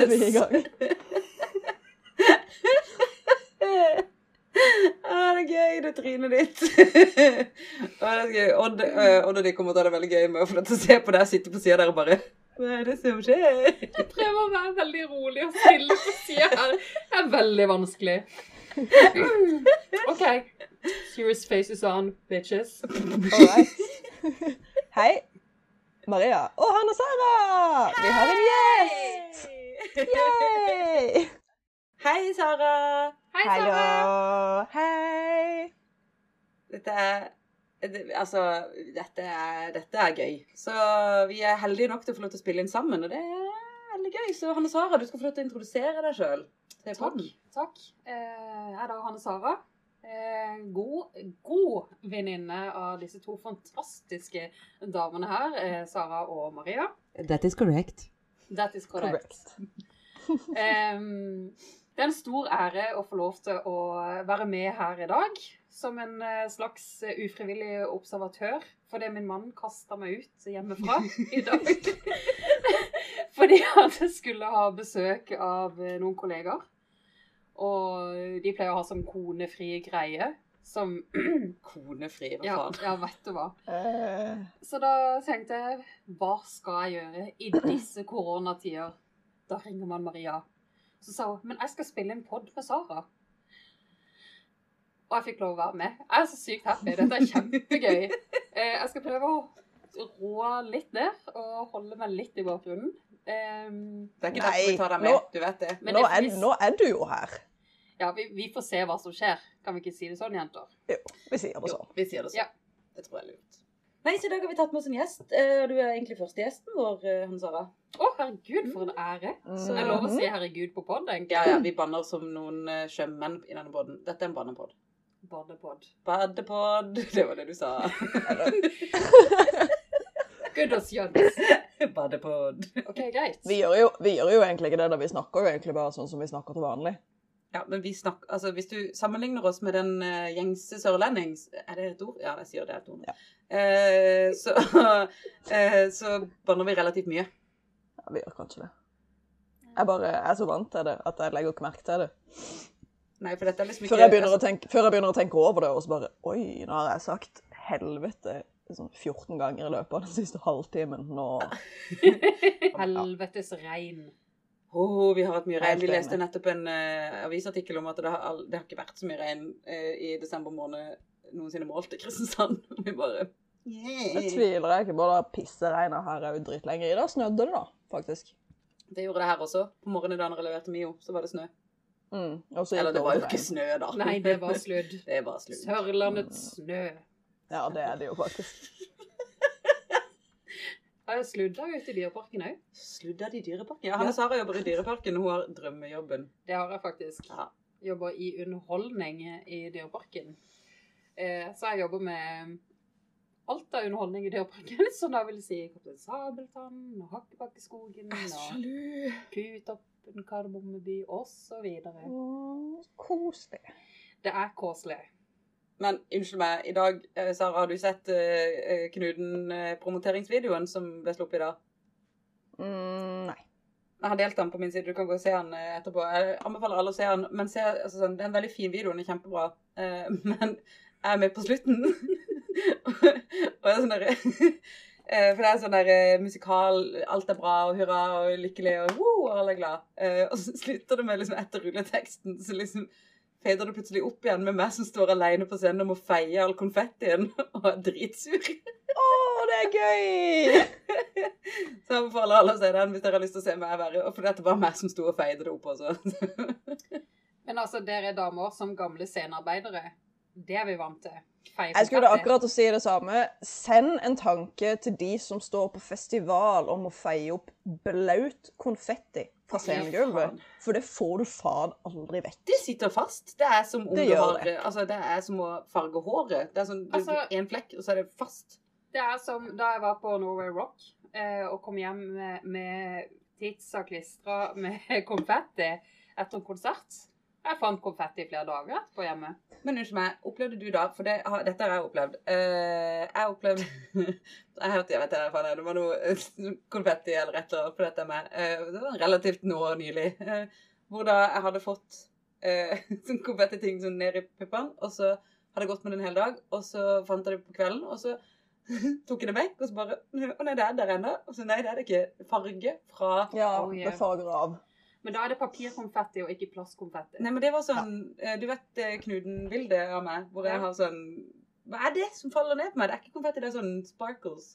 er vi i gang. Ah, det er gøy, det trynet ditt. ah, det er gøy. Odd, uh, Odd og de kommer til å ha det veldig gøy med å få lov til å se på deg sitte på sida der og bare Hva er det som skjer? Jeg prøver å være veldig rolig og stille på sida her. Det er veldig vanskelig. OK. Serious faces on, bitches. Alright. Hei. Maria og Hanne Sara! Vi har en gjest! Yay! Hei, Sara. Hei, Sara. Hei. Dette er Altså, dette er, dette er gøy. Så vi er heldige nok til å få lov til å spille inn sammen, og det er veldig gøy. Så Hanne Sara, du skal få lov til å introdusere deg sjøl. Takk. takk. Eh, jeg er da Hanne Sara. Eh, god god venninne av disse to fantastiske damene her, eh, Sara og Maria. That is correct. That is correct. Em, det er en stor ære å få lov til å være med her i dag som en eh, slags eh, ufrivillig observatør. Fordi min mann kasta meg ut hjemmefra i dag. fordi han skulle ha besøk av eh, noen kollegaer. Og de pleier å ha sånn konefri greie. Som Konefri, hva ja, faen. ja, vet du hva. Eh, Så da tenkte jeg, hva skal jeg gjøre i disse koronatider? Da ringer man Maria. Så sa hun, men jeg skal spille en podd med Sara. Og jeg fikk lov å være med. Jeg er så sykt happy. Dette er kjempegøy. Eh, Jeg skal prøve å roe litt ned og holde meg litt i bakgrunnen. Det er ikke Nei, derfor vi tar deg med. nå- Du vet det. Men nå, det er, nå er du jo her. Ja, vi, vi får se hva som skjer. Kan vi ikke si det sånn, jenter? Jo, vi sier det Jo, sånn. vi sier det sånn. Ja. Det tror jeg er lurt. Nei, så i dag har vi tatt med oss en gjest. Eh, og Du er egentlig første gjesten vår, Hans Sara. Å, herregud, for en ære. Så det er lov å si herregud på podd, egentlig. Ja, ja, vi banner som noen eh, sjømenn i denne poden. Dette er en bannepod. Badepod. Badepod. Det var det du sa. Good as skjønt. Badepod. OK, greit. Vi gjør, jo, vi gjør jo egentlig ikke det, da vi snakker jo egentlig bare sånn som vi snakker til vanlig. Ja, men vi snakker, altså Hvis du sammenligner oss med den uh, gjengse sørlending Er det et ord? Ja, jeg sier det er et ord. Ja. Uh, så, uh, så banner vi relativt mye. Ja, vi gjør kanskje det. Jeg bare er så vant til det at jeg legger ikke merke til det. Nei, for dette er liksom ikke Før jeg begynner, å altså, tenke, før jeg begynner å tenke over det, og så bare Oi, nå har jeg sagt helvete sånn 14 ganger i løpet av den siste halvtimen. Nå Helvetes regn. Åh, vi har hatt mye regn. Vi leste nettopp en uh, avisartikkel om at det har, det har ikke vært så mye regn uh, i desember måned noensinne målt i Kristiansand. Vi bare Det tviler jeg ikke på. Det pisseregnet her òg dritlenge. I dag snødde det, da, faktisk. Det gjorde det her også. På morgenen da jeg leverte Mio, så var det snø. Mm. Og så Eller det var jo ikke snø, da. Nei, det var sludd. Det var slutt. Sørlandets snø. Ja, det er det jo faktisk. Har jeg sludda ute i Dyreparken òg? Sludda de i Dyreparken? Ja, Hanne Sara jobber i Dyreparken. Hun har drømmejobben. Det har jeg faktisk. Ja. Jobber i underholdning i Dyreparken. Eh, så jeg jobber med alt av underholdning i Dyreparken. Så da vil jeg si Kaptein Sabeltann og Hakkebakkeskogen er og. Kutoppen, Kardemommeby osv. Koselig. Det er koselig. Men unnskyld meg, i dag, eh, Sara, har du sett uh, Knuden-promoteringsvideoen som ble sluppet i dag? Mm, nei. Jeg har delt den på min side, du kan gå og se den eh, etterpå. Jeg anbefaler alle å se den, men se, altså, sånn, det er en veldig fin video, den er kjempebra. Uh, men jeg er med på slutten. og jeg er sånn der, uh, For det er sånn der eh, musikal, alt er bra, og hurra, og lykkelig, og wow, og alle er glad. Eh, og så slutter det med liksom etter rulleteksten, så liksom fader det plutselig opp igjen med meg som står alene på scenen og må feie all konfettien, og er dritsur. Å, det er gøy! Så jeg anbefaler alle å se den hvis dere har lyst til å se meg være. Og for dette var meg som sto og feide det opp også. Men altså, dere damer som gamle scenearbeidere, det er vi vant til. Jeg skulle akkurat å si det samme. Send en tanke til de som står på festival om å feie opp blaut konfetti fra scenegulvet. For det får du faen aldri vekk. Det sitter fast. Det er som om Det du har det. Altså, det er som å farge håret. Det er sånn Altså- en flekk, og så er det fast. Det er som da jeg var på Norway Rock eh, og kom hjem med, med titsa klistra med konfetti etter en konsert. Jeg fant konfetti i flere dager etterpå hjemme. Men unnskyld meg, opplevde du da For det, har- dette har jeg opplevd. Uh, jeg opplevde Jeg hørte, jeg vet ikke, hva det var noe eh, konfetti eller et eller annet på dette med uh, Det var relativt nå nylig. Uh, hvor da jeg hadde fått eh, sånn konfettiting sånn ned i puppene, og så hadde jeg gått med den en hel dag, og så fant jeg det på kvelden, og så tok jeg det vekk, og så bare Å nei, det er der ennå. Og så nei, det er det ikke. Farge fra Ja, Oh, det farger av. Men da er det papirkonfetti og ikke plastkonfetti. Nei, men det var sånn ja. Du vet eh, Knuden-bildet av meg, hvor jeg har sånn Hva er det som faller ned på meg? Det er ikke konfetti, det er sånn sparkles.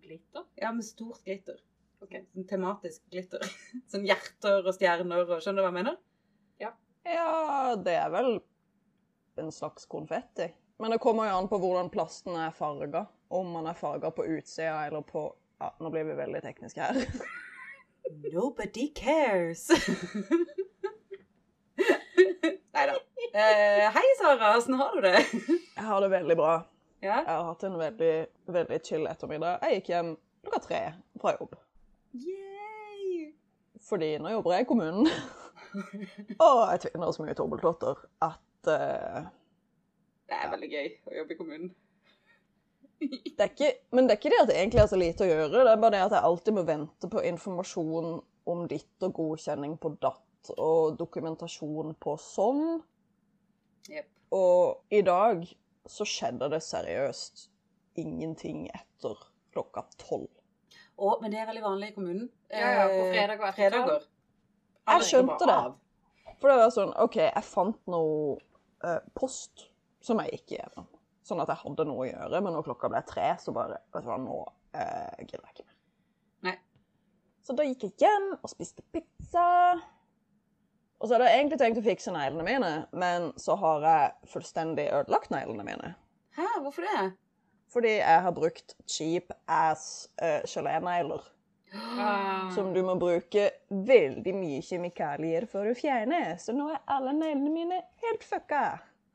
Glitter? Ja, med stort glitter. Sånn tematisk glitter. Sånn hjerter og stjerner og Skjønner du hva jeg mener? Ja, det er vel en slags konfetti. Men det kommer jo an på hvordan plasten er farga. Om man er farga på utsida eller på Ja, nå blir vi veldig tekniske her. Nobody cares. Nei da. Uh, hei, Sara. Åssen har du det? Jeg har det veldig bra. Ja? Jeg har hatt en veldig, veldig chill ettermiddag. Jeg gikk hjem klokka tre fra jobb. Yay! Fordi nå jobber jeg i kommunen. Og jeg tvinner så mye tobbeltotter at uh, Det er veldig gøy å jobbe i kommunen. Det er ikke, Men det er ikke det at det egentlig er så lite å gjøre, det er bare det at jeg alltid må vente på informasjon om ditt og godkjenning på datt og dokumentasjon på sånn. Yep. Og i dag så skjedde det seriøst ingenting etter klokka tolv. Å, men det er veldig vanlig i kommunen. Ja, ja, på fredag og fredager. Jeg skjønte det. For det var sånn OK, jeg fant noe eh, post som jeg gikk igjennom. Sånn at jeg hadde noe å gjøre, men når klokka ble tre, så bare Vet du hva, nå eh, gidder jeg ikke mer. Nei. Så da gikk jeg hjem og spiste pizza. Og så hadde jeg egentlig tenkt å fikse neglene mine, men så har jeg fullstendig ødelagt neglene mine. Hæ, hvorfor det? Fordi jeg har brukt cheap ass uh, gelénegler. Ah. Som du må bruke veldig mye kjemikalier for å fjerne. Så nå er alle neglene mine helt fucka.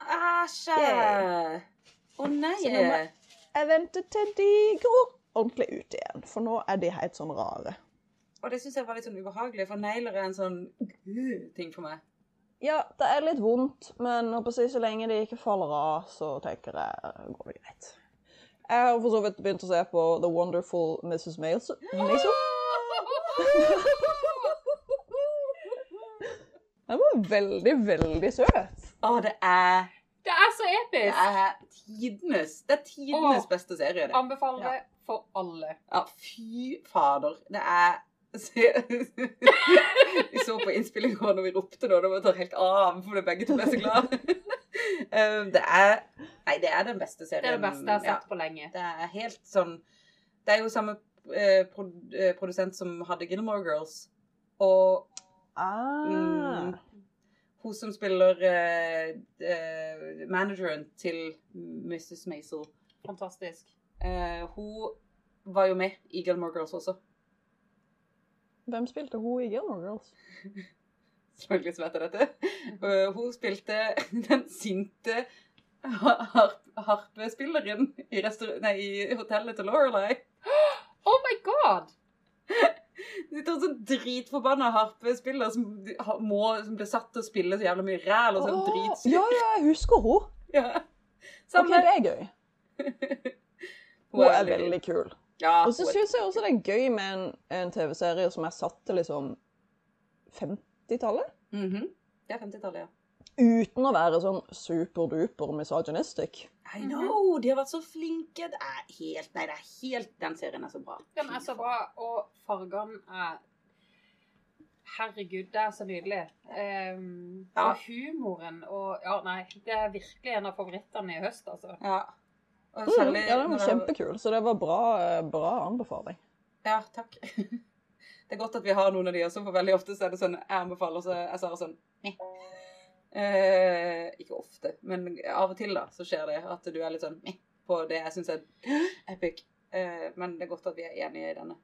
Æsj! Yeah. Å nei! Så nå må- Jeg vente til de går ordentlig ut igjen, for nå er de helt sånn rare. Og det syns jeg var litt sånn ubehagelig, for negler er en sånn ting for meg. Ja, det er litt vondt, men så lenge de ikke faller av, så tenker jeg går det greit. Jeg har for så vidt begynt å se på The Wonderful Mrs. Maisel. Den var veldig, veldig søt. Å, det er Det er så Det er tidenes Det er tidenes Åh. beste serie, det. Anbefaler det for alle. Ja, fy fader. Det er Vi så på innspillinga når vi ropte nå, da var det helt av, for begge to ble så glad. Eh, det er Nei, det er den beste serien. Det er det beste jeg har Ja, sett på lenge. det er helt sånn Det er jo samme eh, eh, produsent som hadde Gilmore Girls. Og Ah. Mm. Hun som spiller eh, eh, manageren til Mrs. Maisel, Fantastisk. eh, hun var jo med i Gilmore Girls også. Hvem spilte hun i Gilmore Girls? Selvfølgelig som vet jeg dette. Uh, hun spilte den sinte har harpespilleren i, nei, i hotellet til Lorelei. Oh my god! Det er en sånn dritforbanna harpespiller som, må, som blir satt til å spille så jævla mye ræl og sånn oh, dritsykt. ja, ja, jeg husker hun. Ja. Ok, det er gøy. Hun er veldig kul. Ja, Og så syns jeg også det er gøy med en, en TV-serie som er satt til liksom 50-tallet. Mhm. Det er 50-tallet, ja. Uten å være sånn superduper misogynistic. I know! De har vært så flinke. Det er helt Nei, det er helt Den serien er så bra. Den er så bra, og fargene er Herregud, det er så nydelig. Um, Ja. Og humoren og Ja, nei, det er virkelig en av favorittene i høst, altså. Ja. Og Mm, ja, den var kjempekul, så det var bra, eh, bra anbefaling. Ja, takk. Det er godt at vi har noen av de også, for veldig ofte så er det sånn jeg anbefaler, så er Sara sånn Meh. Eh, ikke ofte, men av og til da, så skjer det at du er litt sånn Meh på det jeg syns er epic. Eh, men det er godt at vi er enige i denne.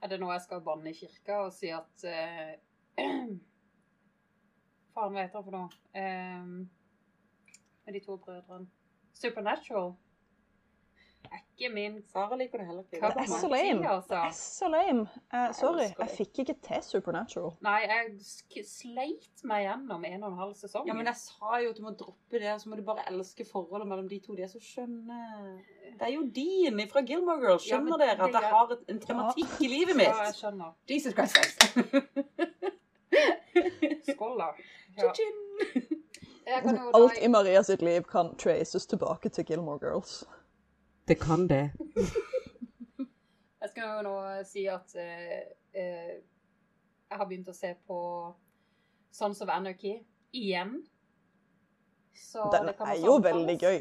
Er det nå jeg skal banne i kirka og si at eh, Faen, hva heter det for noe? Eh, med de to brødrene. Supernatural. Er ikke min Sara liker det heller ikke. Det er så lame. Det altså. er så lame. Uh, sorry, jeg fikk ikke til Supernatural. Nei, jeg sleit meg gjennom en og en halv sesong. Ja, men jeg sa jo at du må droppe det, så må du bare elske forholdet mellom de to. De er så skjønne. Det er jo din fra Gilmore Girls. Ja, Skjønner dere at det jeg har en tematikk i livet Ja, jeg mitt? skjønner. Jesus Christ. Skål, da. Ja. Alt i Maria sitt liv kan traces tilbake til Gilmore Girls. Det kan det. Jeg skal jo nå si at uh, uh, jeg har begynt å se på Sons of Anarchy igjen. Så Den det kan er jo veldig gøy.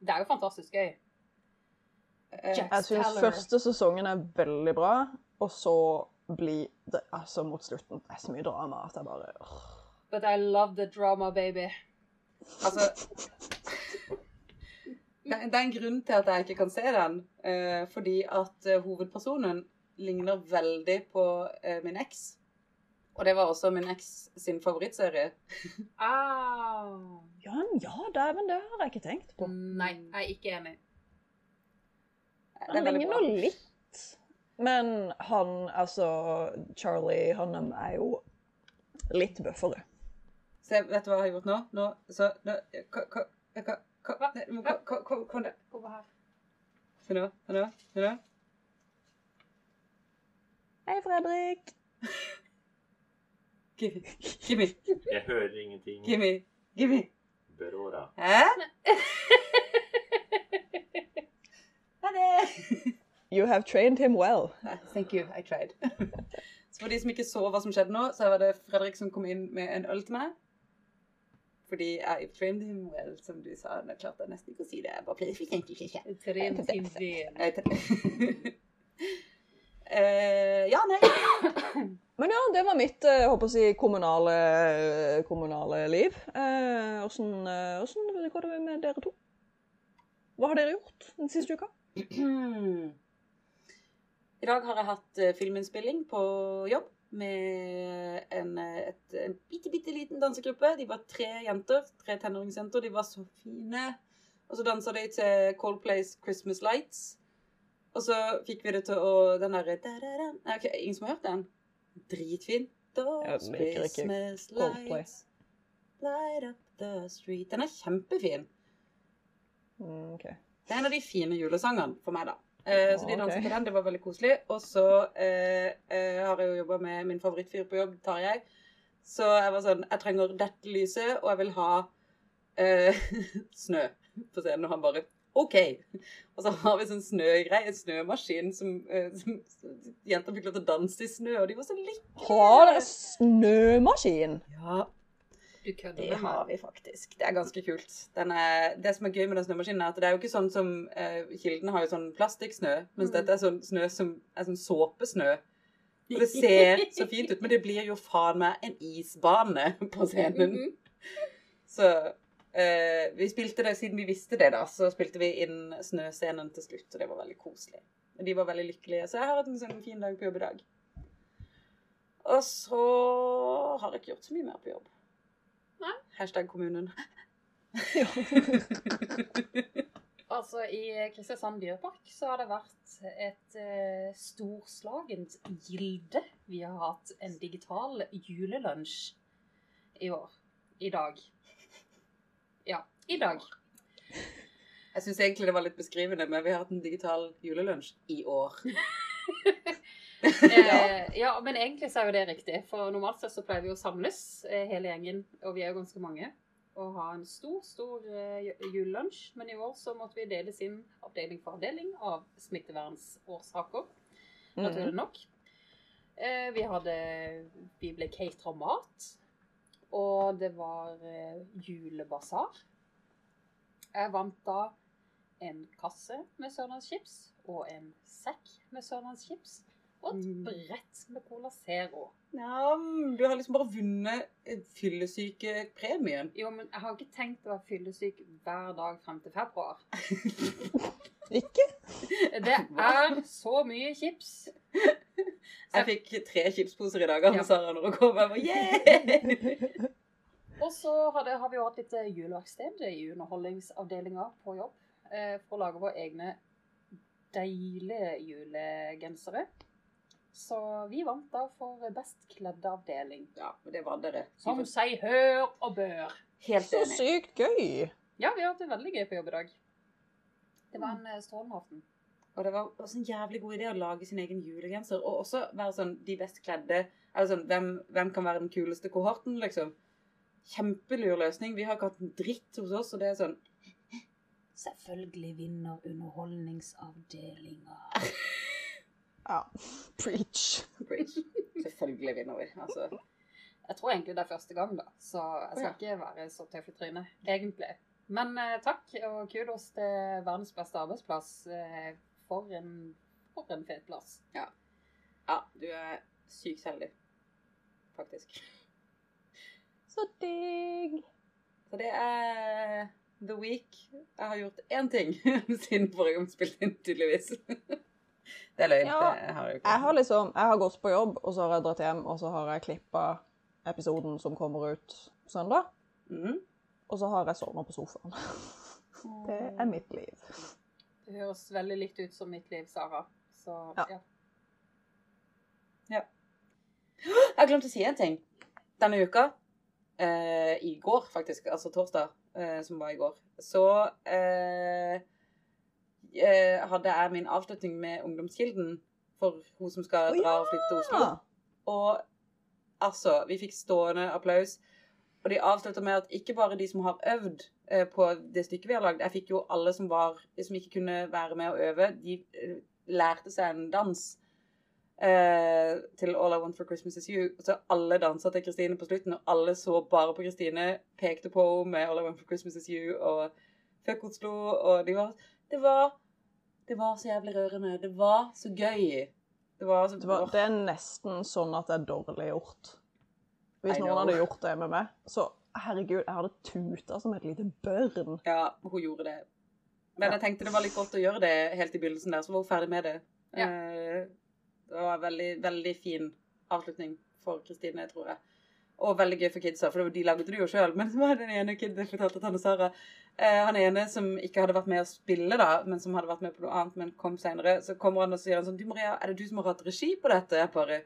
Det er jo fantastisk gøy. Eh, Jack Jeg syns første sesongen er veldig bra, og så blir det altså mot slutten Det er så mye drama at jeg bare. But I love the drama, baby. Altså det, det er en grunn til at jeg ikke kan se den. eh, fordi at eh, hovedpersonen ligner veldig på eh, min eks. Og det var også min eks sin favorittserie. Au. Ja, men ja, dæven, det har jeg ikke tenkt på. Nei, jeg er ikke enig. Det er Han veldig ligner bra. litt. Men han, altså Charlie Hunnam er jo litt bøffere. Se, vet du hva jeg har gjort nå? Nå, så nå, ka, ka, ka, ka, Kom der. Kom her. Se nå. Se nå. Se nå. Hei, Fredrik. Gimme. Gimme. Jeg hører ingenting. Gimme. Gimme. Berora. Hæ? Ha det. You have trained him well. Thank you, I tried. Så for de som ikke så hva som skjedde nå, så var det Fredrik som kom inn med en øl til meg. Fordi I framed him well, som du sa. Nå klarte jeg nesten ikke å si det. Jeg bare ble fikk egentlig ikke. Vel. Jeg tre- Eh, ja, nei. Men ja, det var mitt eh, jeg håper å si, kommunale, kommunale liv. Eh, Åssen uh, går det med dere to? Hva har dere gjort den siste uka? I dag har jeg hatt eh, filminnspilling på jobb med en, et, en bitte, bitte liten dansegruppe. De var tre jenter, tre tenåringsjenter. De var så fine. Og så dansa de til Coldplays 'Christmas Lights'. Og så fikk vi det til å Den derre da-da-da. Ok, Ingen som har hørt den? Dritfin. Those Christmas lights light up the street. Den er kjempefin. Mm, okay. Det er en av de fine julesangene for meg, da. Eh, så de danset på den, det var veldig koselig. Og så eh, eh, har jeg jo jobba med min favorittfyr på jobb, Tarjei. Så jeg var sånn Jeg trenger dette lyset, og jeg vil ha eh, snø på scenen. Og han bare OK. Og så har vi sånn snøgreie, en snømaskin som, eh, som som Jenter fikk lov til å danse i snø, og de var så lykkelige. Har dere snømaskin? Ja, Du kødder det har vi faktisk. Det er ganske kult. Den er, det som er gøy med den snømaskinen, er at det er jo ikke sånn som uh, Kilden har jo sånn plastikksnø, mens Mm. dette er sånn snø som er sånn såpesnø. Og det ser så fint ut, men det blir jo faen meg en isbane på scenen. Mhm. Så uh, vi spilte det, siden vi visste det, da, så spilte vi inn snøscenen til slutt, og det var veldig koselig. De var veldig lykkelige. Så jeg har hatt en sånn fin dag på jobb i dag. Og så har jeg ikke gjort så mye mer på jobb. Hashtag kommunen. Altså, I Kristiansand dyrepark så har det vært et uh, storslagent gilde. Vi har hatt en digital julelunsj i år. I dag. Ja, i dag. Jeg syns egentlig det var litt beskrivende, men vi har hatt en digital julelunsj i år. Eh, ja, men egentlig så er jo det riktig. For normalt sett så pleier vi å samles, eh, hele gjengen, og vi er jo ganske mange, og ha en stor, stor eh, julelunsj. Men i år så måtte vi deles inn avdeling for avdeling av smittevernsårsaker, naturlig nok. Eh, vi hadde Vi ble catera mat, og det var eh, julebasar. Jeg vant da en kasse med Sørlandschips og en sekk med Sørlandschips og et Mm. brett med Cola Zero. Ja, du har liksom bare vunnet eh, fyllesykepremien. Jo, men jeg har ikke tenkt å være fyllesyk hver dag frem til februar. Ikke? Det er så mye chips. Jeg fikk tre chipsposer i dag av Ja. Sara når hun kom. Jeg var, yeah! Og så hadde, har vi jo hatt litt eh, juleverksted i underholdningsavdelinga på jobb. Eh, for å lage våre egne deilige julegensere. Så vi vant da for best kledde avdeling. Ja, og det var dere. Som seg hør og bør. Helt Så sykt gøy! Ja, vi har hatt det veldig gøy på jobb i dag. Det var en eh, strålende aften. Og det var også en jævlig god idé å lage sin egen julegenser. Og også være sånn de best kledde. Eller sånn, hvem, hvem kan være den kuleste kohorten, liksom? Kjempelur løsning. Vi har ikke hatt en dritt hos oss, og det er sånn Selvfølgelig vinner underholdningsavdelinga. Ja. Preach. Preach. Selvfølgelig vinner vi. Altså. Jeg tror egentlig det er første gang, da, så jeg skal ja. ikke være så tøff i trynet, egentlig. Men eh, takk, og kudos til verdens beste arbeidsplass. Eh, for, en, for en fet plass. Ja, du er sykt heldig. Faktisk. Så digg. Så det er the week. Jeg har gjort én ting siden forrige gang vi spilte inn, tydeligvis. Det er løgn. Ja, det har jeg ikke. Jeg har liksom, jeg har gått på jobb, og så har jeg dratt hjem, og så har jeg klippa episoden som kommer ut søndag. Mm. Og så har jeg sovna på sofaen. Det er mitt liv. Det høres veldig likt ut som mitt liv, Sara. Så Ja. ja. Jeg har glemt å si en ting. Denne uka, eh, i går faktisk, altså torsdag, eh, som var i går, så eh, eh, hadde jeg min avslutning med Ungdomskilden for hun som skal dra og flytte til Oslo. Og altså, vi fikk stående applaus. Og de avslutta med at ikke bare de som har øvd eh, på det stykket vi har lagd Jeg fikk jo alle som, var, som ikke kunne være med å øve, de eh, lærte seg en dans eh, til All I Want for Christmas Is You. Så alle dansa til Kristine på slutten, og alle så bare på Kristine, pekte på henne med All I Want for Christmas Is You og Fuck Oslo, og de var Det var Det var så jævlig rørende. Det var så gøy. Det var så Det, var, det er nesten sånn at det er dårlig gjort. Hvis I noen know. hadde gjort det med meg, så herregud, jeg hadde tuta som et lite børn. Ja, hun gjorde det. Men Ja. jeg tenkte det var litt godt å gjøre det helt i begynnelsen der, så var hun ferdig med det. Ja. Eh, Det var en veldig, veldig fin avslutning for Kristine, tror jeg. Og veldig gøy for kidsa, for de laget det jo sjøl. Men så var det den ene kiden jeg fortalte til Hanne Sara. Eh, han ene som ikke hadde vært med å spille, da, men som hadde vært med på noe annet, men kom seinere, så kommer han og sier han sånn Du Maria, er det du som har hatt regi på dette? Jeg bare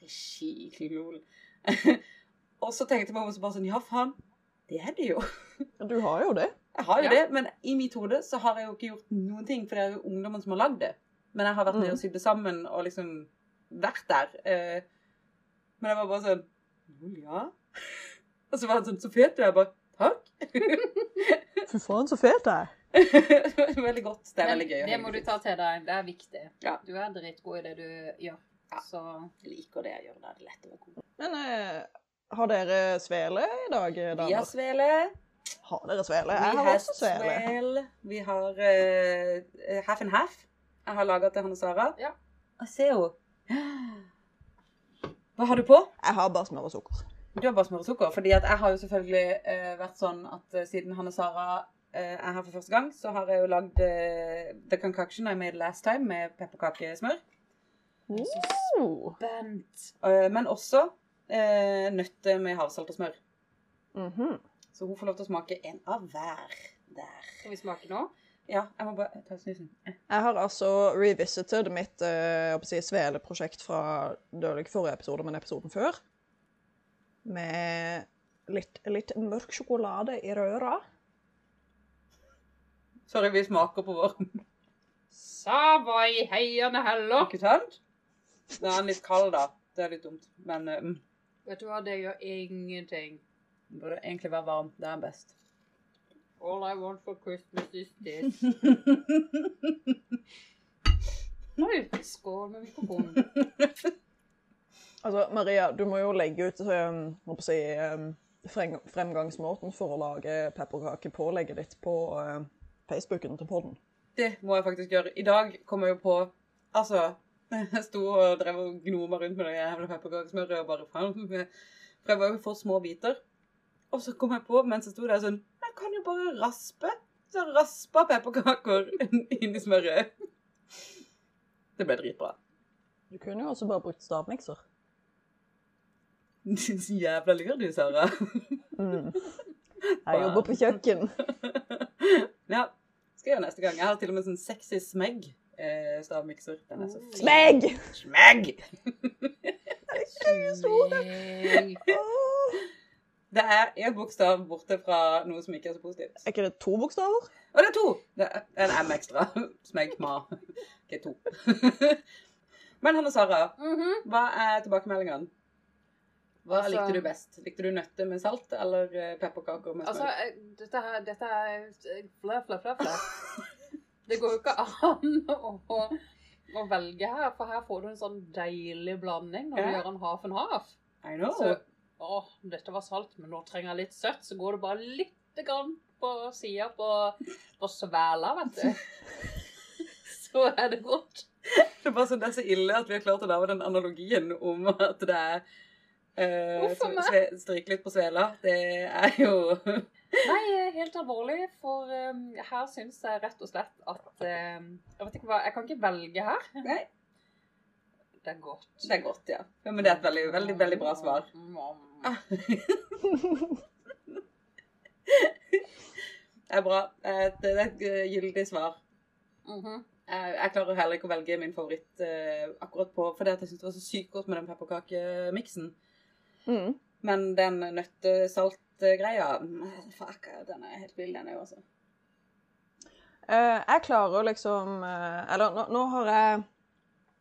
Regi, lol. og så tenkte om så bare sånn Ja, faen. Det er det jo. Du har jo det. Jeg har jo Ja. det, men i mitt hode så har jeg jo ikke gjort noen ting, for det er jo ungdommen som har lagd det. Men jeg har vært med og sydd det sammen og liksom vært der. Eh, men jeg var bare sånn «Jo, Ja. Og så var han sånn Så fet du er. Jeg bare Takk. Fy faen, så fet jeg er. veldig godt. Det er Men veldig gøy. å det henge må du ut. ta til deg. Det er viktig. Ja. Du er dritgod i det du gjør. Ja. Så Jeg liker det jeg gjør. Da er det lett å være god. Men eh, har dere svele i dag, Vi har svele. Har dere svele? Vi Jeg har også svele. swale. Vi har uh, half and half. Jeg har laga til Hanne Sara. Ja. Jeg se henne. Hva har du på? Jeg har bare smør og sukker. Du har bare smør og sukker. fordi at jeg har jo selvfølgelig eh, vært sånn at eh, siden Hanne Sara eh, er her for første gang, så har jeg jo lagd eh, The Concoction I Made Last Time med pepperkakesmør. Uh. Bent. Eh, men også eh, nøtter med havsalt og smør. Mhm. Så hun får lov til å smake en av hver der. Skal vi smake nå? Ja, jeg må bare ta snusen. Eh. Jeg har altså revisited mitt eh, sveleprosjekt fra det var ikke forrige episode, men episoden før. Med litt, litt mørk sjokolade i røra. Sorry, vi smaker på vår. Sava i heiene heller. Ikke sant? Den er litt kald, da. Det er litt dumt. Men mm, Vet du hva, det gjør ingenting. den burde egentlig være varm. Det er best. All I want for Christmas is this. Oi, skål med mikrofonen. Altså, Maria, du må jo legge ut um, si, um, frem- fremgangsmåten for å lage pepperkakepålegget ditt på uh, Facebooken til podden. Det må jeg faktisk gjøre. I dag kom jeg jo på Altså, jeg sto og drev og gnoma rundt med det jævla pepperkakesmøret og bare faen, For jeg var jo for små biter. Og så kom jeg på mens jeg sto der sånn Jeg kan jo bare raspe. Så jeg raspa pepperkaker inn i smøret. Det ble dritbra. Du kunne jo også bare brukt stavmikser. Så jævla lur du, Sara. Mm. Jeg jobber på kjøkken. Ja. Skal gjøre neste gang. Jeg har til og med sånn sexy smegg eh, stavmikser. Den er så fin. Smegg! Smegg! Det er én bokstav borte fra noe som ikke er så positivt. Er ikke det to bokstaver? Å, det er to! Det er en M ekstra. Smegg, ma. Ikke to. Men Hanne Sara, Mhm. hva er tilbakemeldingene? Hva Altså- likte du best? Likte du nøtter med salt eller eh, pepperkaker med smør? Altså, dette her dette er fla, fla, fla, fla. Det går jo ikke an å, å velge her, for her får du en sånn deilig blanding når du Ja. gjør en half and half. I know. Så, å, dette var salt, men nå trenger jeg litt søtt, så går det bare litt grann på sida på, på svela, vet du. Så er det godt. Det er bare sånn, det er så ille at vi har klart å lage den analogien om at det er eh. Stryke litt på svela. Det er jo Nei, eh, helt alvorlig, for um, her syns jeg rett og slett at um, Jeg vet ikke hva Jeg kan ikke velge her. Nei. Det er godt. Det er godt, ja. ja men det er et veldig, veldig, veldig bra svar. Det er bra. Det er et gyldig svar. Mm Jeg, jeg klarer heller ikke å velge min favoritt akkurat på fordi jeg syns det var så sykt godt med den pepperkakemiksen. Mm. Men den nøttesaltgreia mm, Fuck, den er helt vill, den òg, altså. Eh, jeg klarer liksom eh, Eller nå, nå har jeg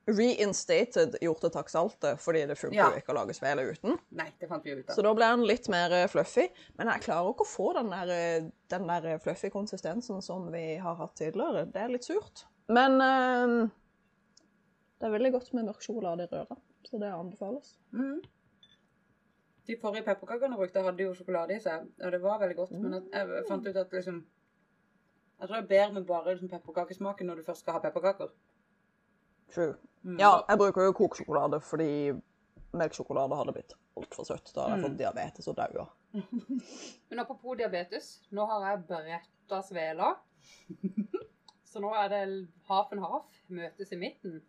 reinstated hjortetakksaltet fordi det funker Ja. ikke å lage svele uten. Nei, det fant vi ut av. Så da ble den litt mer eh, fluffy. Men jeg klarer ikke å få den der, den der fluffy konsistensen som vi har hatt tidligere. Det er litt surt. Men eh, det er veldig godt med mørk sjokolade i røra, så det anbefales. Mhm. De forrige pepperkakene jeg brukte, hadde jo sjokolade i seg, og det var veldig godt. Men at jeg fant ut at liksom Jeg tror det er bedre med bare liksom, pepperkakesmaken når du først skal ha pepperkaker. True. Mm. Ja, jeg bruker jo kokesjokolade fordi melkesjokolade hadde blitt altfor søtt. Da hadde jeg Mm. fått diabetes og daua. Men apropos diabetes, nå har jeg bretta svela. Så nå er det half and half. Møtes i midten.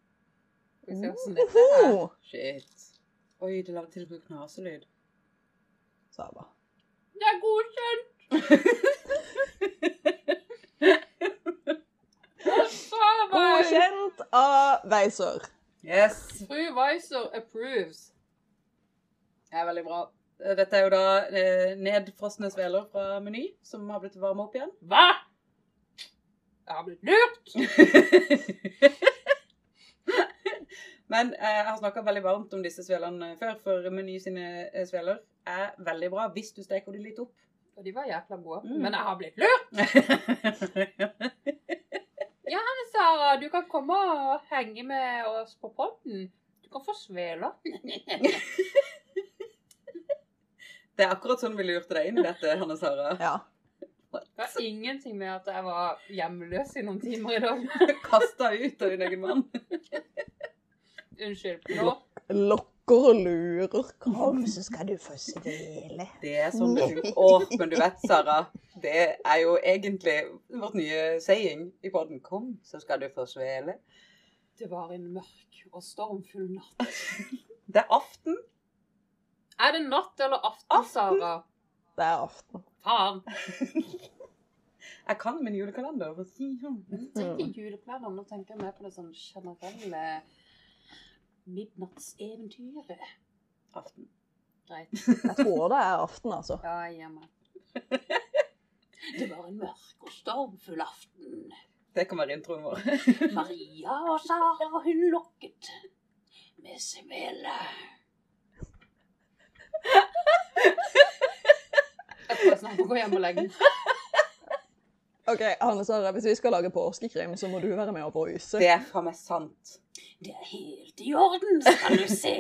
Skal vi se åssen dette er. Oh, Shit. Oi, det lagde til og med knaselyd. Saba. Det er! Godkjent! Godkjent av Weiser. Yes. Fru Weiser approves. Det er veldig bra. Dette er jo da eh, nedfrosne sveler fra Meny, som har blitt varma opp igjen. Hva? Jeg har blitt lurt! Men eh, jeg har snakka veldig varmt om disse svelene før, for Meny sine eh, sveler er veldig bra hvis du steker de litt opp. Og de var jækla gode. Mm. Men jeg har blitt lurt! ja, Sara, du kan komme og henge med oss på podden. Du kan få sveler. Det er akkurat sånn vi lurte deg inn i dette, Hanne Sara. Ja. Det var ingenting med at jeg var hjemløs i noen timer i dag. Kasta ut av din egen mann. Unnskyld. Nå Lokker og lurer. Kom, så skal du få svele. Det er sånn du Åh, Å, men du vet, Sara. Det er jo egentlig vårt nye saying i podden. Kom, så skal du få svele. Det var en mørk og stormfull natt. Det er aften. Er det natt eller aften, Aften. Sara? Det er aften. Faen. Jeg kan min julekalender. for å si sånn. Jeg tenker julekalender nå tenker jeg mer på det sånn generelle midnattseventyret. Aften. Greit. Jeg tror det er aften, altså. Ja, meg. Det var en mørk og stormfull aften. Det kan være introen vår. Maria og Sara hun lokket med svele. Jeg tror jeg snart må gå hjem og legge meg. OK, Hanne Sara, hvis vi skal lage påskekrim, så må du være med og bruse. Det er faen meg sant. Det er helt i orden, skal du se.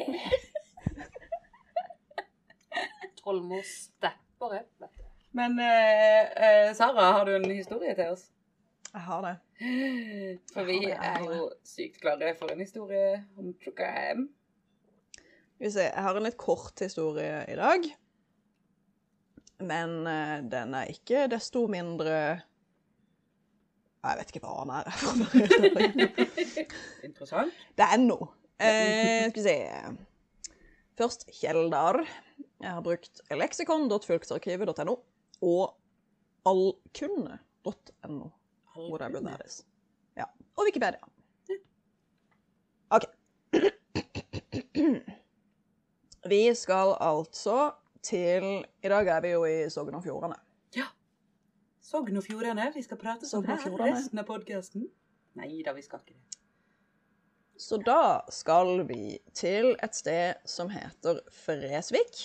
Trollmor stepper opp, vet du. Men eh, eh, Sara, har du en historie til oss? Jeg har det. For vi det, er jo sykt klare for en historie om true crime. Skal vi se, jeg har en litt kort historie i dag. Men eh, den er ikke desto mindre jeg vet ikke hva han er. Interessant. Det er noe. Eh, skal vi se Først Kjeldar. Jeg har brukt leksikon.fylkesarkivet.no og allkunne.no. Hvor er Bunæris? Ja. Og Wikipedia. OK. Vi skal altså til I dag er vi jo i Sogn og Fjordane. Sogn og Fjordane. Vi skal prate sånn her resten av podkasten. Nei da, vi skal ikke det. Så da skal vi til et sted som heter Fresvik.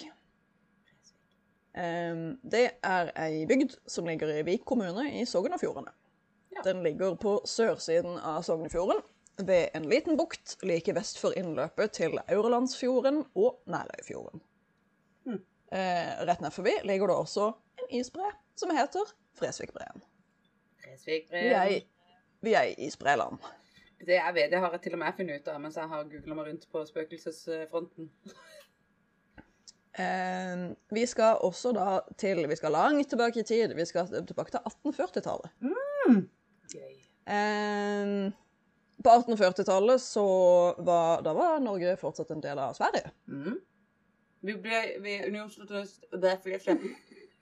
Det er ei bygd som ligger i Vik kommune i Sogn og Fjordane. Den ligger på sørsiden av Sognefjorden, ved en liten bukt like vest for innløpet til Aurlandsfjorden og Nærøyfjorden. Hmm. Eh, rett ned forbi ligger det også en isbre som heter Fresvikbreen. Fresvik, Vi i, vi er i Spreland. Det jeg vet, det har jeg til og med funnet ut av mens jeg har googla meg rundt på spøkelsesfronten. Eh, vi skal også da til Vi skal langt tilbake i tid. Vi skal tilbake til 1840-tallet. Gøy. Eh, på 1840-tallet så var Da var Norge fortsatt en del av Sverige. Mm. Vi ble vi Det er slem.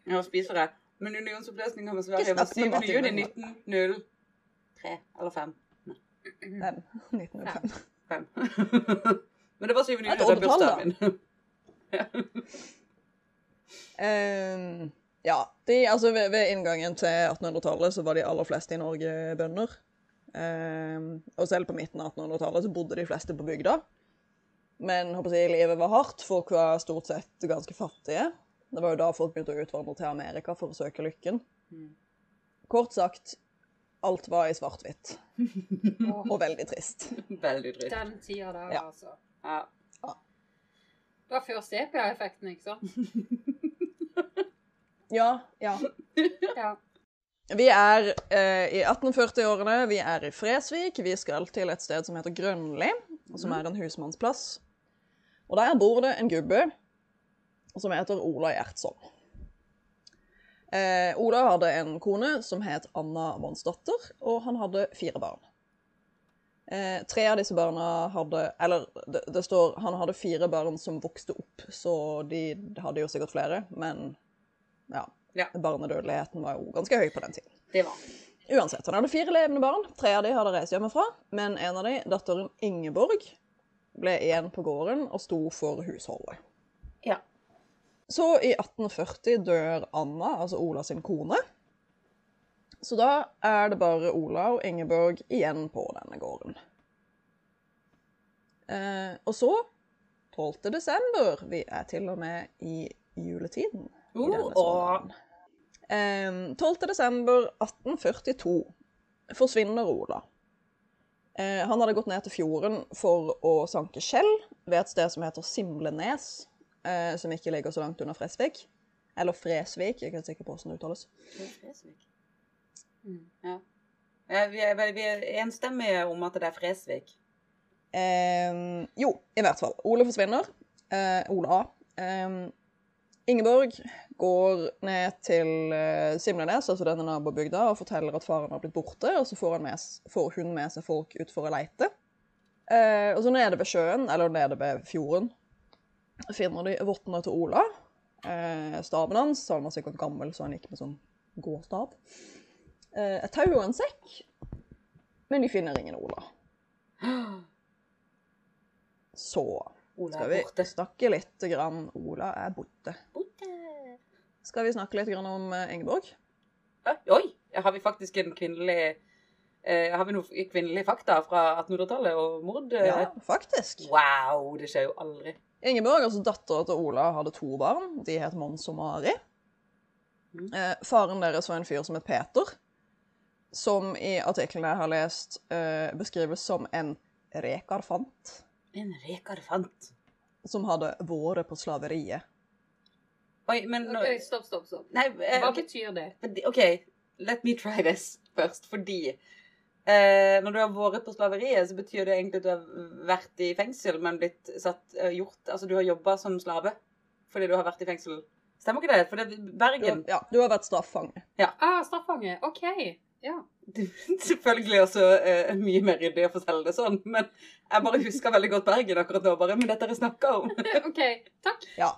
Ja, spiser jeg. Men unionsoppløsninga med Sverige var 7. med Martin juni 1903 eller 5. Nei. 1905. 5. Men det var 7. juni, er da. bursdagen min. um, ja, de, altså ved, ved inngangen til 1800-tallet så var de aller fleste i Norge bønder. Um, og selv på midten av 1800-tallet så bodde de fleste på bygda. Men håper jeg, livet var hardt. Folk var stort sett ganske fattige. Det var jo da folk begynte å utvandre til Amerika for å søke lykken. Mm. Kort sagt, alt var i svart-hvitt. Og veldig trist. Veldig dritt. Den tida der, Ja. altså. Ja. Det var før sepia-effekten, ikke sant? Ja, ja. Ja. Vi er eh, i 1840-årene, vi er i Fresvik. Vi skal til et sted som heter Grønli, som er en husmannsplass. Og der bor det en gubbe som heter Ola Gjertsson. Eh, Ola hadde en kone som het Anna Monsdatter, og han hadde fire barn. Eh, tre av disse barna hadde Eller det, det står han hadde fire barn som vokste opp, så de hadde jo sikkert flere, men ja. Ja. Barnedødeligheten var jo ganske høy på den tiden. Det var Uansett, han hadde fire levende barn. Tre av de hadde reist hjemmefra, men en av de, datteren Ingeborg, ble igjen på gården og sto for husholdet. Ja. Så i 1840 dør Anna, altså Ola sin kone. Så da er det bare Ola og Ingeborg igjen på denne gården. Eh, og så 12. desember. Vi er til og med i juletiden. i Uh, denne Eh, 12. desember 1842 forsvinner Ola. Eh, han hadde gått ned til fjorden for å sanke skjell ved et sted som heter Simlenes, eh, som ikke ligger så langt under Fresvik. Eller Fresvik, jeg er ikke sikker på hvordan det uttales. Fresvik. Mm. Ja. Ja, Vi er, vi er enstemmige om at det er Fresvik. Eh, jo, i hvert fall. Ole forsvinner. Eh, Ole A. Eh, Ingeborg går ned til eh, Simlenes, altså denne nabobygda, og forteller at faren har blitt borte, og så får, med, får hun med seg folk ut for å leite. Eh, og så nede ved sjøen, eller nede ved fjorden, finner de vottene til Ola. Eh, staven hans, han var sikkert gammel, så han gikk med sånn gåstav. Eh, et tau og en sekk, men de finner ingen Ola. Så Ola skal vi snakke litt grann Ola er borte. Borte. Skal vi snakke litt grann om eh, Ingeborg? Oi, Oi! Har vi faktisk en kvinnelig eh, Har vi noen kvinnelige fakta fra 1800-tallet og mord? eh? Ja, faktisk. Wow! Det skjer jo aldri. Ingeborg, altså dattera til Ola, hadde to barn. De het Mons og Mari. Mm. Eh, faren deres var en fyr som het Peter, som i artiklene jeg har lest, eh, beskrives som en rekarfant En rekarfant. som hadde vært på slaveriet. Oi, men nå Ok, stopp, stopp, stopp. Nei, eh, Hva betyr det? OK, let me try this først. Fordi eh, når du har vært på slaveriet, så betyr det egentlig at du har vært i fengsel, men blitt satt eh, gjort Altså du har jobba som slave fordi du har vært i fengsel. Stemmer ikke det? For det er Du, Bergen ja, du har vært straffange. Ah, straffange. OK. Ja. Det Selvfølgelig også eh, mye mer ryddig å fortelle det sånn, men jeg bare husker veldig godt Bergen akkurat nå. bare, Men dette er snakka om. OK. Takk. Ja.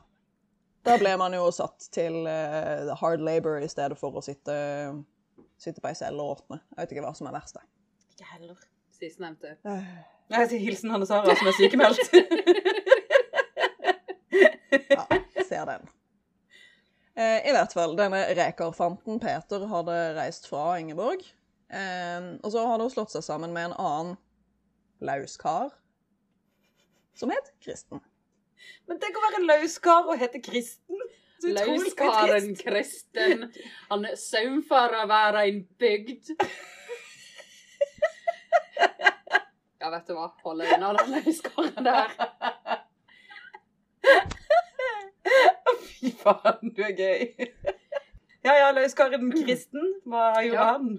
Da ble man jo satt til eh, hard labor i stedet for å sitte, sitte på ei celle og åpne. Jeg vet ikke hva som er verst. jeg. Ikke heller. Sistnevnte. Eh, Jeg sier hilsen Hanne Sara, som er sykemeldt. Ja, ser Eh, I hvert fall, denne rekerfanten Peter hadde reist fra Ingeborg. Eh, og så hadde hun slått seg sammen med en annen lauskar som het Kristen. Men tenk å være en lauskar og hete Kristen. Lauskaren. Kristen, han saumfarer verda i en bygd. Ja, vet du hva, hold deg unna den løyskåren der. Fy faen, du er gøy. Ja, ja, løyskåren Kristen. Hva gjorde Ja. han?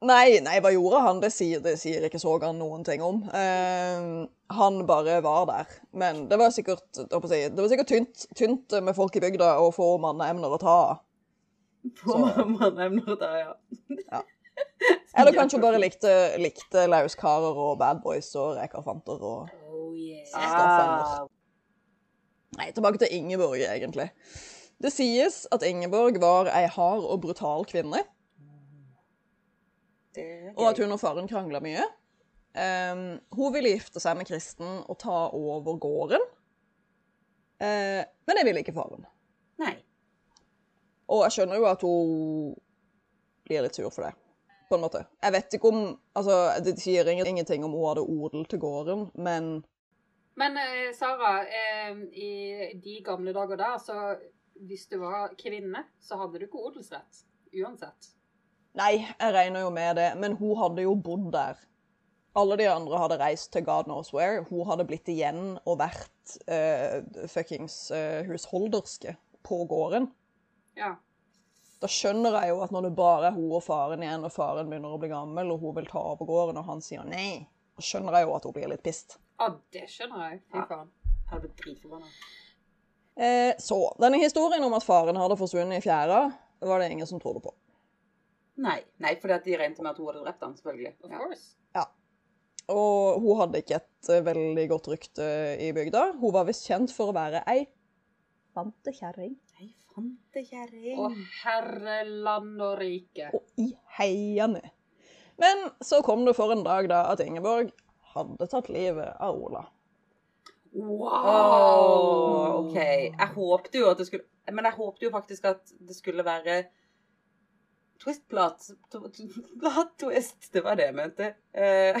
Nei, nei, hva gjorde han? Det sier, det sier ikke Sogan noen ting om. Eh, han bare var der. Men det var sikkert, si, det var sikkert tynt, tynt med folk i bygda og få manneemner å ta av. På å ta ja. ja. Eller kanskje hun bare likte, likte lauskarer og bad boys og rekerfanter og Oh yeah. Nei, tilbake til Ingeborg, egentlig. Det sies at Ingeborg var ei hard og brutal kvinne, og at hun og faren krangla mye. Um, hun ville gifte seg med Kristen og ta over gården, Uh, men det ville ikke faren. Nei. Og jeg skjønner jo at hun blir litt sur for det, på en måte. Jeg vet ikke om Altså, det sier ingenting om hun hadde odel til gården, men Men eh, Sara, eh, i de gamle dager der, så hvis du var kvinne, så hadde du ikke odelsrett. Uansett. Nei, jeg regner jo med det, men hun hadde jo bodd der. Alle de andre hadde reist til God knows where. Hun hadde blitt igjen og vært eh, fuckings eh, husholderske på gården. Ja. Da skjønner jeg jo at når det bare er hun og faren igjen, og faren begynner å bli gammel, og hun vil ta over gården, og han sier nei, da skjønner jeg jo at hun blir litt pissed. Ja, det skjønner jeg. Fy faen. Jeg hadde blitt dritforbanna. Eh, så, denne historien om at faren hadde forsvunnet i fjæra, var det ingen som trodde på. Nei, nei, fordi at de regnet med at hun hadde drept han, selvfølgelig. Of Ja. Og hun hadde ikke et eh, veldig godt rykte i bygda. Hun var visst kjent for å være ei fantekjerring. Fantekjerring. Og herreland og rike. Og i heiene. Men så kom det for en dag da at Ingeborg hadde tatt livet av Ola. Wow! OK. Jeg håpte jo at det skulle Men jeg håpte jo faktisk at det skulle være Twist-plat. Plat-twist. Det var det jeg mente. Eh,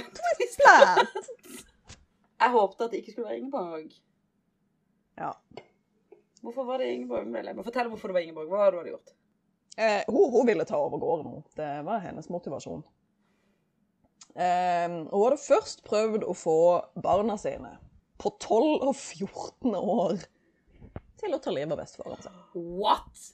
jeg håpte at det ikke skulle være Ingeborg. Ja. Hvorfor var det Ingeborg medlem? Fortell hvorfor det var Ingeborg. Hva hadde du gjort? Eh, hun, hun ville ta over gården. Det var hennes motivasjon. Eh, hun hadde først prøvd å få barna sine, på 12 og 14 år, til å ta livet av bestefaren sin. What?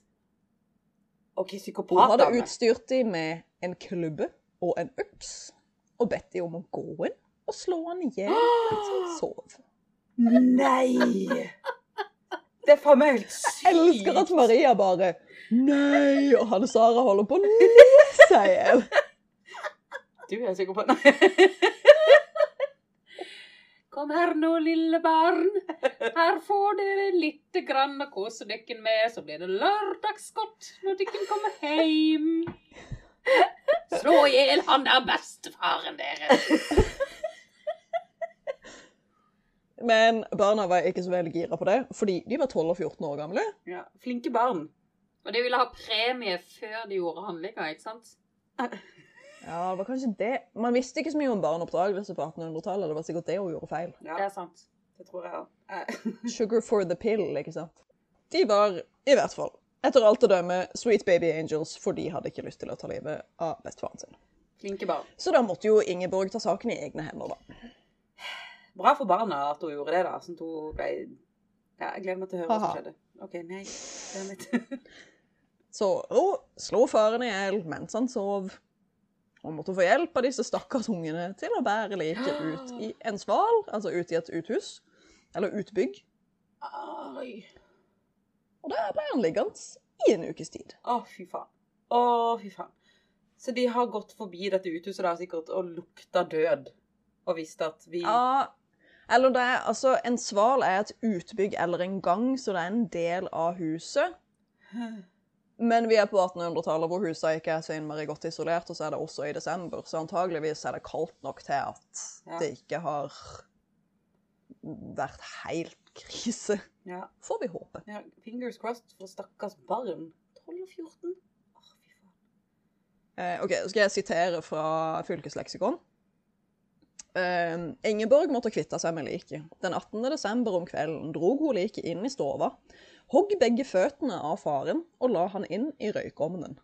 OK, Hun hadde utstyrt dem med en klubbe og en øks, og bedt dem om å gå inn og slå han i hjel mens han sov. Nei! Det er faen meg helt sykt. Jeg elsker at Maria bare Nei! Og Hanne Sara holder på å le seg i hjel. Du er sikker på Nei. Kom her nå, lille barn. Her får dere litt grann å kose dere med, så blir det lørdagsgodt når dere kommer hjem. Slå i hjel han der bestefaren deres. Men barna var ikke så veldig gira på det, fordi de var 12 og 14 år gamle. Ja, flinke barn. Og de ville ha premie før de gjorde handlinga, ikke sant? Ja, det var kanskje det. Man visste ikke så mye om barneoppdragelse på 1800-tallet. Det var sikkert det hun gjorde feil. Ja, Det er sant. det tror jeg òg. Sugar for the pill, ikke sant? De var, i hvert fall, etter alt å dømme, sweet baby angels, for de hadde ikke lyst til å ta livet av bestefaren sin. Flinke barn. Så da måtte jo Ingeborg ta saken i egne hender, da. Bra for barna at hun gjorde det, da. Sånn at hun ble Ja, jeg gleder meg til å høre hva som skjedde. OK, nei. Det er mitt. Så hun slo faren i hjel mens han sov. Og måtte få hjelp av disse stakkars ungene til å bære liket ut i en sval, altså ut i et uthus. Eller utbygg. Oi. Og der ble han liggende i en ukes tid. Å, fy faen. Å, fy faen. Så de har gått forbi dette uthuset da sikkert og lukta død. Og visste at vi Ja, eller det er altså En sval er et utbygg eller en gang, så det er en del av huset. Men vi er på 1800-tallet hvor husene ikke er så innmari godt isolert, og så er det også i desember, så antageligvis er det kaldt nok til at Ja. det ikke har vært helt krise. Ja. Får vi håpe. ja. Fingers crossed for stakkars barn. 12 og 14. Åh, fy faen. Eh, ok, så skal jeg sitere fra fylkesleksikon. Eh, Ingeborg måtte kvitte seg med liket. Den 18. desember om kvelden drog hun liket inn i stova, hogg begge føttene av faren og la han inn i røykovnen.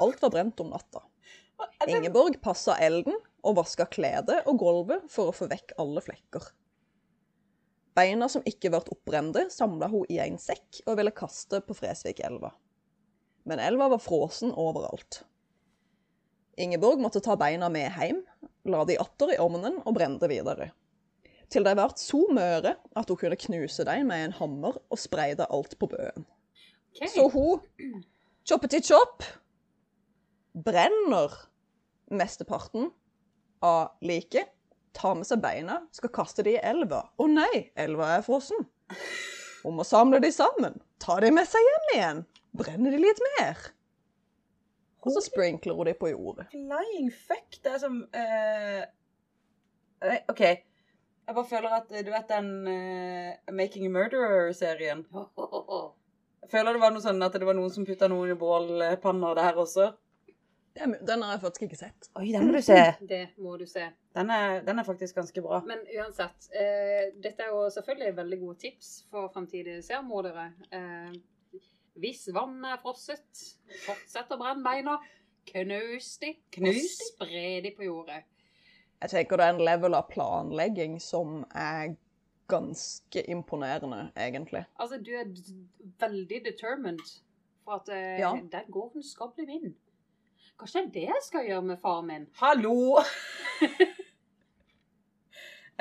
Alt var brent om natta. Ingeborg passa elden og vaska kledet og gulvet for å få vekk alle flekker. Beina som ikke ble oppbrente, samla hun i en sekk og ville kaste på Fresvikelva. Men elva var frosen overalt. Ingeborg måtte ta beina med hjem, la de atter i ovnen og brente videre. Til de ble så møre at hun kunne knuse dem med en hammer og spreide alt på bøen. Okay. Så hun, choppeti chop, brenner mesteparten av liket, tar med seg beina, skal kaste de i elva. Å nei, elva er frossen. Hun må samle de sammen, ta de med seg hjem igjen, brenne de litt mer. Og så sprinkler hun det på jordet. Flying fuck, det er som uh, OK. Jeg bare føler at du vet den uh, Making a Murderer-serien? Jeg føler det var noe sånn at det var noen som putta noen i bålpanner der også. Den har jeg faktisk ikke sett. Oi, den må du se. Det må du se. Den er, den er faktisk ganske bra. Men uansett, uh, dette er jo selvfølgelig veldig gode tips for fremtidige seermordere. Eh, hvis vannet er frosset, fortsett å brenne beina. Knus de, Knus og spre de på jordet. Jeg tenker det er en level av planlegging som er ganske imponerende, egentlig. Altså, du er veldig determined for at eh, Ja. den gården skal bli min. Kanskje det er det jeg skal gjøre med faren min? Hallo!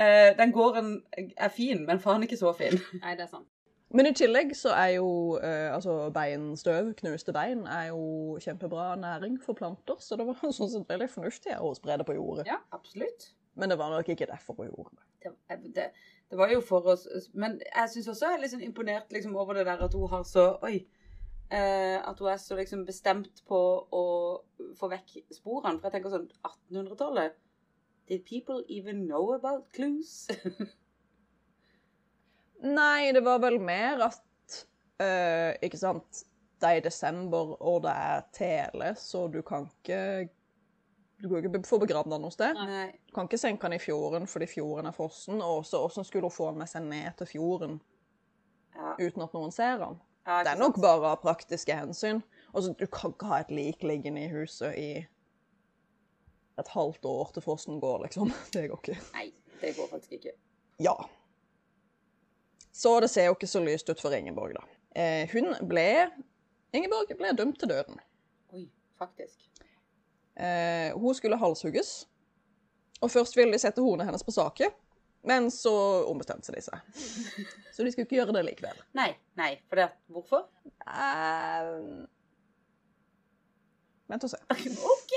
eh, den gården er fin, men faen ikke så fin. Nei, det er sant. Men i tillegg så er jo eh, altså beinstøv, knuste bein, er jo kjempebra næring for planter, så det var sånn sett veldig fornuftig å spre det på jordet. Ja, absolutt. Men det var nok ikke derfor på jordet. det, det, det var jo for oss Men jeg syns også jeg er litt sånn imponert liksom, over det der at hun har så Oi. Eh, at hun er så liksom bestemt på å få vekk sporene. For jeg tenker sånn 1800-tallet Did people even know about clues? Nei, det var vel mer at uh, Ikke sant Det er i desember, og det er tele, så du kan ikke Du kan ikke få begravd den noe sted. Nei. Du kan ikke senke den i fjorden fordi fjorden er frossen. Og også, hvordan skulle hun få den med seg ned til fjorden Ja. uten at noen ser den? Ja, Det er nok sant? bare av praktiske hensyn. Altså, du kan ikke ha et lik liggende i huset i et halvt år til frossen går, liksom. Det går ikke. Nei, det går faktisk ikke. Ja. Så det ser jo ikke så lyst ut for Ingeborg, da. Eh, hun ble Ingeborg ble dømt til døden. Oi, faktisk. Eh, hun skulle halshugges. Og først ville de sette hornet hennes på saken, men så ombestemte de seg. Så de skulle ikke gjøre det likevel. Nei, nei. For det Hvorfor? Uh, vent og se. OK!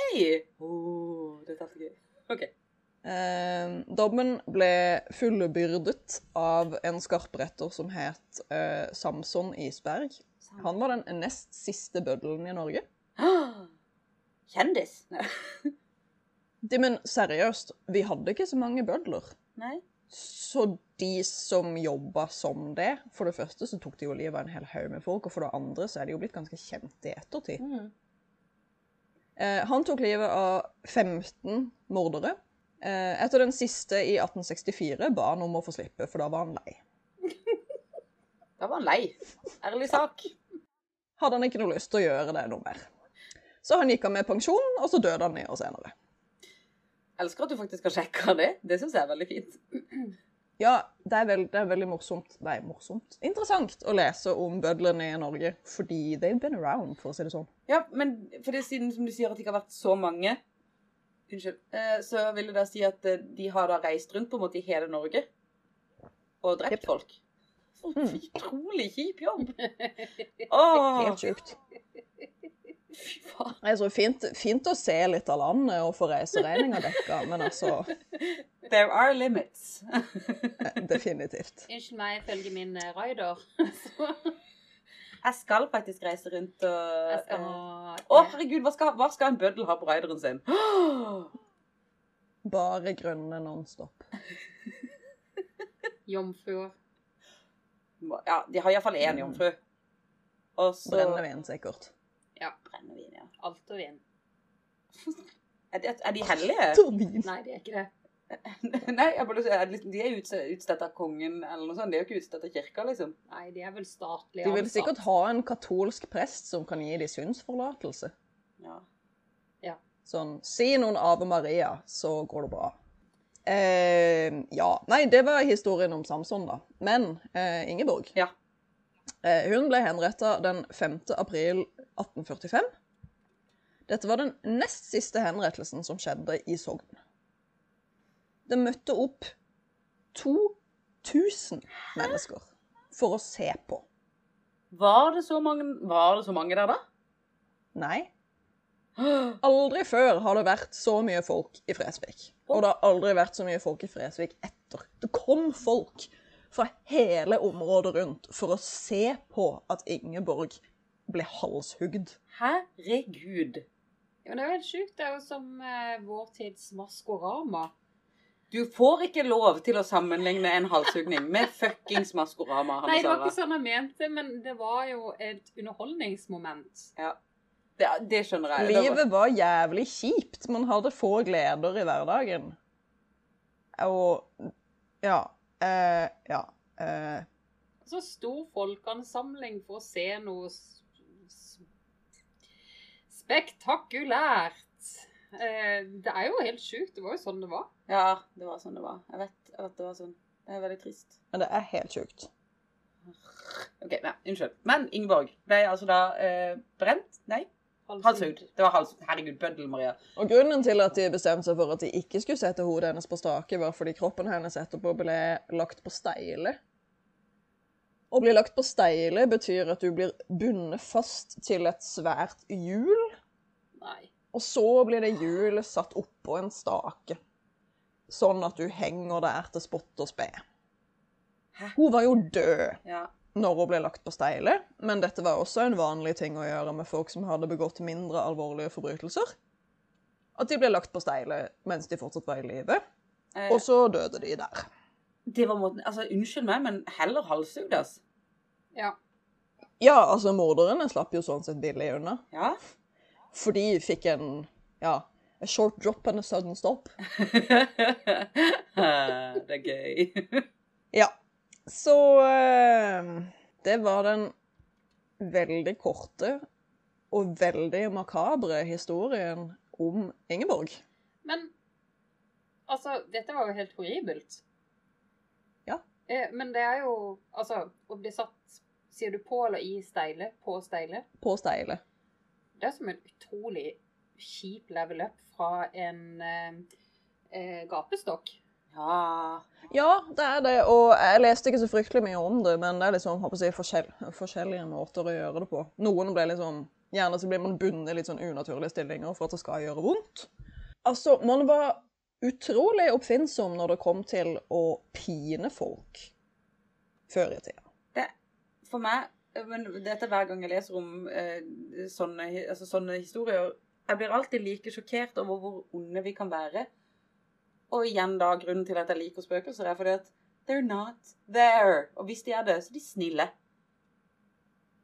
Oh, dette er så gøy. OK. Eh, dommen ble fullbyrdet av en skarpretter som het eh, Samson Isberg. Han var den nest siste bøddelen i Norge. Kjendis? De, men seriøst, vi hadde ikke så mange bødler. Nei. Så de som jobba som det For det første så tok de jo livet av en hel haug med folk, og for det andre så er de jo blitt ganske kjente i ettertid. Mm. Eh, han tok livet av 15 mordere. Eh, etter den siste i 1864 ba han om å få slippe, for da var han lei. Da var han lei. Ærlig sak. Hadde han ikke noe lyst til å gjøre det noe mer. Så han gikk av med pensjon, og så døde han i år senere. Elsker at du faktisk har sjekka det. Det syns jeg er veldig fint. Ja, det er, veld, det er veldig morsomt Nei, morsomt. Interessant å lese om bødlene i Norge, fordi they've been around, for å si det sånn. Ja, men for det siden som du sier at det ikke har vært så mange Unnskyld. Eh, så vil det da si at eh, de har da reist rundt på en måte i hele Norge og drept yep. folk. Mm. Utrolig kjip jobb. Åh, Helt sjukt. fy faen. Det er fint, fint å se litt av landet og få reiseregninga dekka, men altså There are limits. eh, Definitivt. Unnskyld meg, ifølge min raider, rider. Så Jeg skal faktisk reise rundt og Å, skal herregud, hva skal, hva skal en bøddel ha på rideren sin? Bare grønne nonstop. jomfruer. Ja, de har iallfall én jomfru. Og så Brennevin, sikkert. Brennevin, ja. Alt og vin. Er de, er de hellige? Turbin. Nei, de er ikke det. Nei, jeg bare, er liksom, de er utstedt av kongen eller noe sånt. De er jo ikke utstedt av kirka, liksom. Nei, de er vel statlige De vil ansatt. sikkert ha en katolsk prest som kan gi dem synsforlatelse. Ja. Sånn, si noen Ave Maria, så går det bra. Eh, ja. Nei, det var historien om Samson, da. Men eh, Ingeborg Ja. eh, Hun ble henretta den 5. april 1845. Dette var den nest siste henrettelsen som skjedde i Sogn. Det møtte opp 2000 mennesker for å se på. Var det så mange, var det så mange der, da? Nei. Aldri før har det vært så mye folk i Fresvik. Og det har aldri vært så mye folk i Fresvik etter. Det kom folk fra hele området rundt for å se på at Ingeborg ble halshugd. Herregud. Ja, men det er jo helt sjukt. Det er jo som eh, vår tids Maskorama. Du får ikke lov til å sammenligne en halshugning med fuckings Maskorama. Nei, det var ikke sånn jeg mente, men det var jo et underholdningsmoment. Det, det skjønner jeg. Livet var jævlig kjipt. Man hadde få gleder i hverdagen. Og ja. Eh, ja. Eh, Så stor folkeansamling for å se noe s- s- spektakulært. Eh, det er jo helt sjukt. Det var jo sånn det var. Ja, det var sånn det var. Jeg vet at det var sånn. Det er veldig trist. men det er helt sjukt. Ok, nei, unnskyld. Men Ingeborg ble altså da eh, brent? Nei, halshugd. Det var hals... Herregud, bøddel, Maria. Og grunnen til at de bestemte seg for at de ikke skulle sette hodet hennes på stake, var fordi kroppen hennes etterpå ble lagt på steile. Å bli lagt på steile betyr at du blir bundet fast til et svært hjul, Nei. Og så blir det hjulet satt oppå en stake. Sånn at du henger der til spott og spe. Hæ? Hun var jo død Ja. når hun ble lagt på steile, men dette var også en vanlig ting å gjøre med folk som hadde begått mindre alvorlige forbrytelser. At de ble lagt på steile mens de fortsatt var i live, Eh, og så døde de der. det var måten Altså, unnskyld meg, men heller halshugd, altså. Ja. Ja, altså, morderne slapp jo sånn sett billig unna. Ja. For vi fikk en, ja, a short drop and a sudden stop. det er gøy. Ja. Så eh, det var den veldig korte og veldig makabre historien om Ingeborg. Men altså, dette var jo helt horribelt. Ja. Eh, men det er jo Altså, å bli satt Sier du på eller i steile? På steile? På steile. Det som en utrolig kjip level up fra en eh, eh, gapestokk. Ja. Ja, det er det, og jeg leste ikke så fryktelig mye om det, men det er liksom, håper jeg, forskjell, forskjellige måter å gjøre det på. Noen ble liksom, gjerne så blir man bundet i litt sånn unaturlige stillinger for at det skal gjøre vondt. Altså, man var utrolig oppfinnsom når det kom til å pine folk før i tida. For meg men Dette er hver gang jeg leser om eh, sånne, altså, sånne historier. Jeg blir alltid like sjokkert over hvor onde vi kan være. Og igjen da, grunnen til at jeg liker spøkelser, er fordi at they're not there. Og hvis de er det, så er de snille.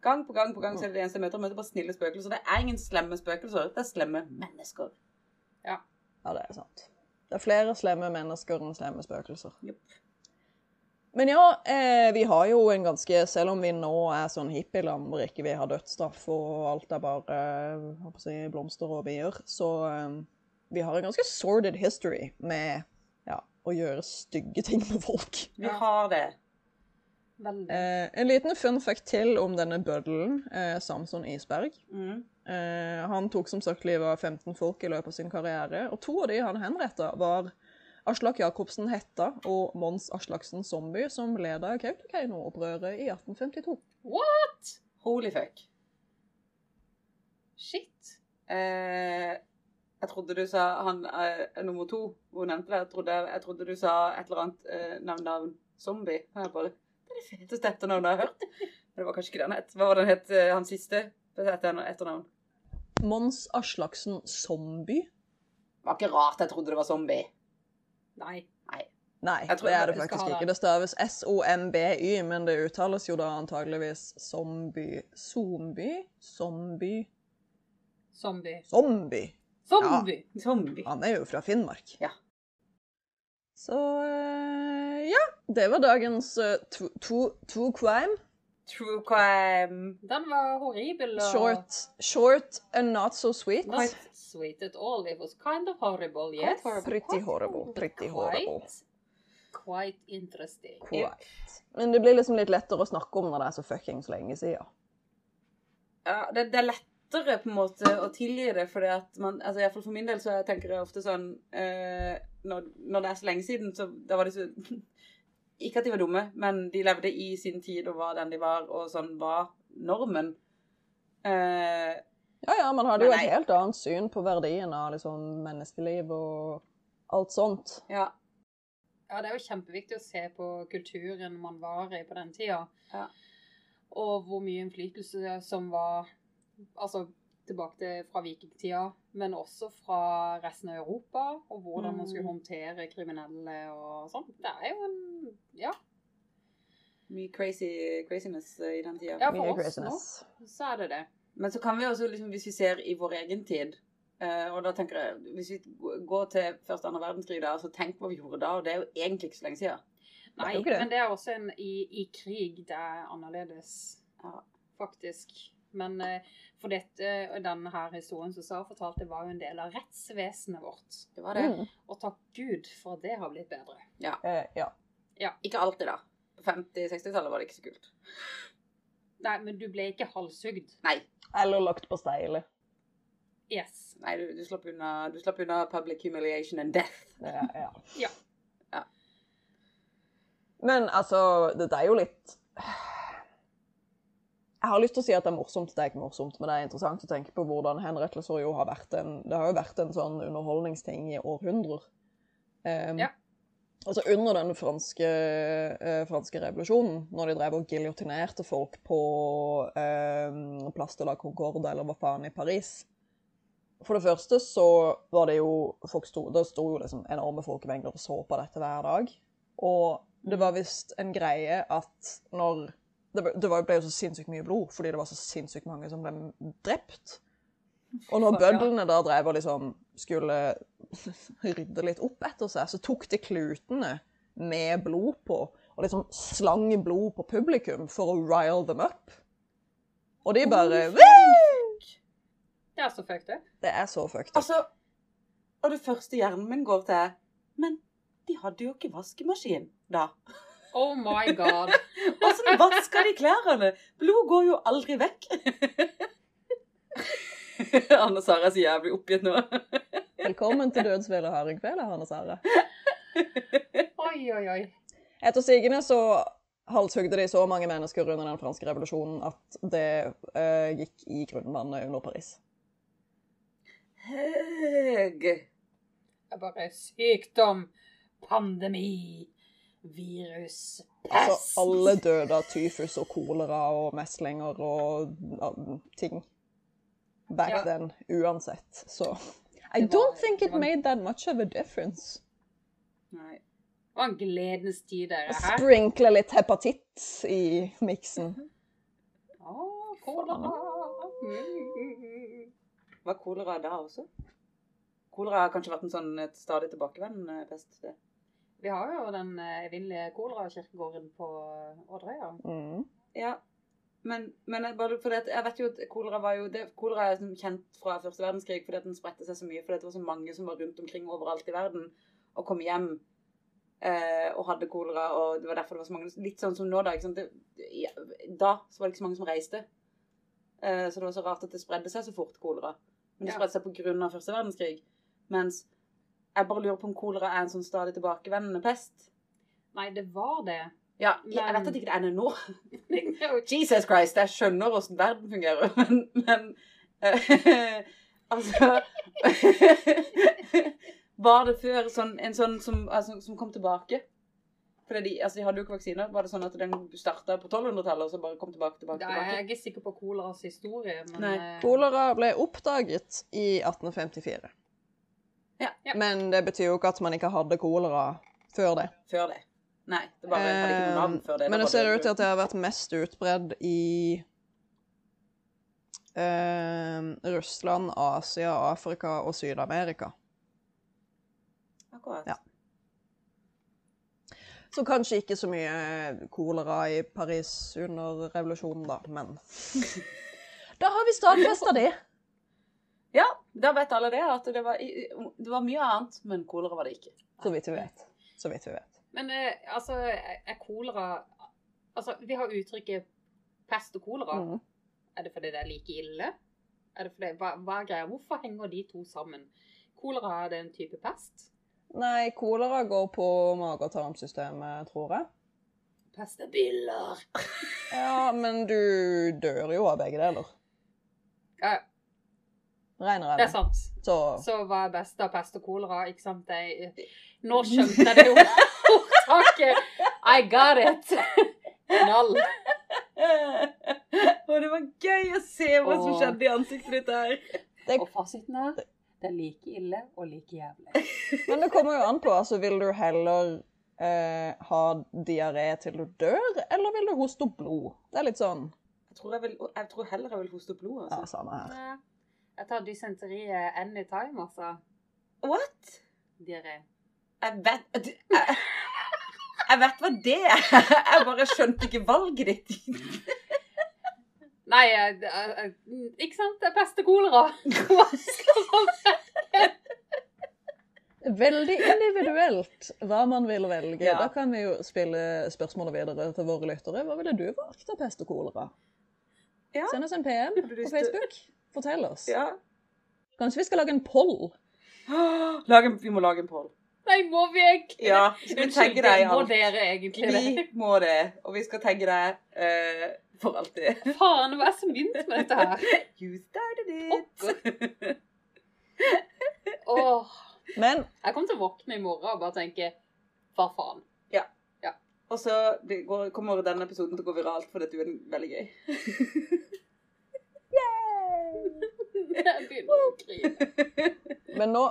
Gang på gang på gang så er det det eneste jeg møter. Jeg møter bare snille spøkelser. Det er ingen slemme spøkelser. Det er slemme mennesker. Ja, det er sant. Det er flere slemme mennesker enn slemme spøkelser. Jupp. Men ja, eh, vi har jo en ganske Selv om vi nå er sånn hippieland hvor ikke vi har dødsstraff og alt er bare eh, si, blomster og bier, så eh, vi har en ganske sordid history med ja, å gjøre stygge ting med folk. Vi har det. Veldig. Eh, en liten fun fact til om denne bøddelen, eh, Samson Isberg. Mm. Eh, han tok som sagt livet av 15 folk i løpet av sin karriere, og to av de han henretta, var Aslak Jacobsen Hetta og Mons Aslaksen Zombie, som leda Kautokeino-opprøret i 1852. What?! Holy fuck. Shit. Eh, jeg trodde du sa han eh, nummer to, hun nevnte det. Jeg trodde, jeg trodde du sa et eller annet eh, navn av Zombie. Bare, det er det feteste etternavnet jeg har hørt. Men det var kanskje ikke det han het. Hva var det han het, eh, hans siste etter- etternavn? Mons Aslaksen Zombie? Det var ikke rart jeg trodde det var zombie. Nei. Nei, tror det er det faktisk ikke. det. Staves S-O-M-B-Y, men det uttales jo da antageligvis zombie. Zombie? Zombie? Zombie. Zombie. Zombie! Zombie. Han er jo fra Finnmark. Ja. Så eh, ja. Det var dagens uh, true, true, true crime. True crime. Den var horribel og Short, short and not so sweet. not sweet at all. It was kind of horrible, yes. Pretty horrible. Pretty horrible. Quite, quite interesting. Quite. Men det blir liksom litt lettere å snakke om når det er så fuckings lenge siden. Ja, det, det er lettere på en måte å tilgi det, fordi at man altså i fall For min del så tenker jeg ofte sånn uh, når, når det er så lenge siden, så da var det så Ikke at de var dumme, men de levde i sin tid og var den de var, og sånn var normen. Eh, Ja, ja, man hadde jo et helt annet syn på verdien av liksom menneskeliv og alt sånt. ja. Ja, det er jo kjempeviktig å se på kulturen man var i på den tida. Ja. Og hvor mye innflytelse som var Altså tilbake til fra vikingtida, men også fra resten av Europa. Og hvordan man skulle Mm. håndtere kriminelle og sånn. Det er jo en Ja. Mye crazy, craziness eh, i den tida. Ja, for oss nå så er det det. Men så kan vi også, liksom, hvis vi ser i vår egen tid eh, Og da tenker jeg, hvis vi går til første og andre verdenskrig da, så tenk hva vi gjorde da, og det er jo egentlig ikke så lenge siden. Nei, det det. men det er også en i, i krig det er annerledes, Ja. faktisk. Men eh, for dette, denne her historien som Sara fortalte, var jo en del av rettsvesenet vårt. Det var det. Mm. Og takk Gud for at det har blitt bedre. Eh, ja. Ikke alltid, da. På 50-60-tallet var det ikke så kult. Nei, men du ble ikke halshugd. Nei. Eller lagt på steile. Yes. Nei, du, du, slapp unna, du slapp unna public humiliation and death. Ja, ja. Ja. Ja. Men altså, det er jo litt Jeg har lyst til å si at det er morsomt, det er ikke morsomt, men det er interessant å tenke på hvordan henrettelser jo har vært en Det har jo vært en sånn underholdningsting i århundrer. Um, Ja. Altså under den franske, eh, franske revolusjonen, når de drev og giljotinerte folk på eh, Place de la Concorde eller hva faen i Paris. For det første så var det jo folk sto, Det sto jo liksom enorme folkemengder og så på dette hver dag. Og det var visst en greie at når Det, ble- det ble jo så sinnssykt mye blod fordi det var så sinnssykt mange som ble drept. Og når bødlene da drev og liksom skulle rydde litt opp etter seg, så tok de klutene med blod på og liksom slang blod på publikum for å rile them up. Og de bare Woo! Det er så fucked up. Det er så fucked up. Altså, og det første hjernen min går til Men de hadde jo ikke vaskemaskin da. Oh my god. Åssen vasker de klærne? Blod går jo aldri vekk. Anne Sara er så jævlig oppgitt nå. Velkommen til Dødsfjellet og Anne Sara. Oi, oi, oi. Etter sigende så halshugde de så mange mennesker under den franske revolusjonen at det uh, gikk i grunnvannet under Paris. Høg. Det er bare sykdom, pandemi, virus. Altså, alle døde av tyfus og kolera og meslinger og ja, ting. Back Ja. then, uansett. Så I var- don't think it var- made that much of a difference. Nei. Det var en gledens tid, dere her. Sprinkle litt hepatitt i miksen. Å, kolera. Var kolera da også? Kolera har kanskje vært en sånn et stadig tilbakevendende pest? det. Vi har jo den eh, evinnelige kolerakirkegården på Odderøya. Mm. Ja, men, men jeg, bare, fordi jeg vet jo at kolera var jo det, Kolera er sånn kjent fra første verdenskrig fordi at den spredte seg så mye. Fordi at det var så mange som var rundt omkring overalt i verden og kom hjem eh, og hadde kolera. Og det var derfor det var så mange Litt sånn som nå, da. Ikke sant? Det, ja, da så var det ikke så mange som reiste. Eh, så det var så rart at det spredde seg så fort, kolera. Men det Ja. spredde seg pga. første verdenskrig. Mens jeg bare lurer på om kolera er en sånn stadig tilbakevendende pest. Nei, det var det. Ja, jeg vet at ikke det er det nå. Jesus Christ, jeg skjønner hvordan verden fungerer, men, men uh, Altså Var det før sånn, en sånn som, altså, som kom tilbake? Fordi de, altså, de hadde jo ikke vaksiner. Var det sånn at den starta på 1200-tallet og så bare kom tilbake, tilbake, tilbake? Nei, jeg er ikke sikker på koleras historie, men eh, Kolera ble oppdaget i 1854. Ja. Men det betyr jo ikke at man ikke hadde kolera før det. før det. Nei, det bare hadde ikke noe navn før det. Men det, det ser ut til at det har vært mest utbredd i eh, Russland, Asia, Afrika og Syd-Amerika. Akkurat. Ja. Så kanskje ikke så mye kolera i Paris under revolusjonen, da, men Da har vi stadfesta det. Ja, da vet alle det, at det var, det var mye annet, men kolera var det ikke. Så vidt vi vet. Så vidt vi vet. Men eh, altså, er kolera Altså, vi har uttrykket pest og kolera. Mm. Er det fordi det er like ille? Er det fordi, hva, hva er greia? Hvorfor henger de to sammen? Kolera er det en type pest? Nei, kolera går på mage- og tarmsystemet, tror jeg. Pest er biller. Ja, men du dør jo av begge deler. Ja, Regner jeg det er sant. Så Så var jeg best av pest og kolera? Ikke sant? Jeg, nå skjønte jeg det jo. Ordtaket. I got it. Knall. Og det var gøy å se hva som skjedde i ansiktet ditt der. Og fasiten er det er like ille og like jævlig. Men det kommer jo an på. altså Vil du heller eh, ha diaré til du dør, eller vil du hoste opp blod? Det er litt sånn Jeg tror, jeg vil, jeg tror heller jeg vil hoste opp blod. Ja, Altså. samme her. Jeg tar dysenteriet anytime, altså. What? Diaré. Jeg vet jeg, jeg vet hva det er. Jeg bare skjønte ikke valget ditt. Nei, jeg, jeg, jeg, ikke sant? Det er pest og kolera. Hva skal man Veldig individuelt hva man vil velge. Ja. Da kan vi jo spille spørsmålet videre til våre lyttere. Hva ville du valgt av pest og kolera? Ja. Send oss en PM på Facebook. til- Facebook. Fortell oss. Ja. Kanskje vi skal lage en poll? Lag en, vi må lage en poll. Nei, må vi egentlig Ja, skal vi tagge deg i må alt? dere egentlig det? Vi må det. Og vi skal tagge deg uh, for alltid. Faen, hva er det som begynte med dette her? You started it. Åh, Men jeg kommer til å våkne i morgen og bare tenke, hva faen? Og så går, kommer denne episoden til å gå viralt fordi du er veldig gøy. Jeg begynner å grine. Men nå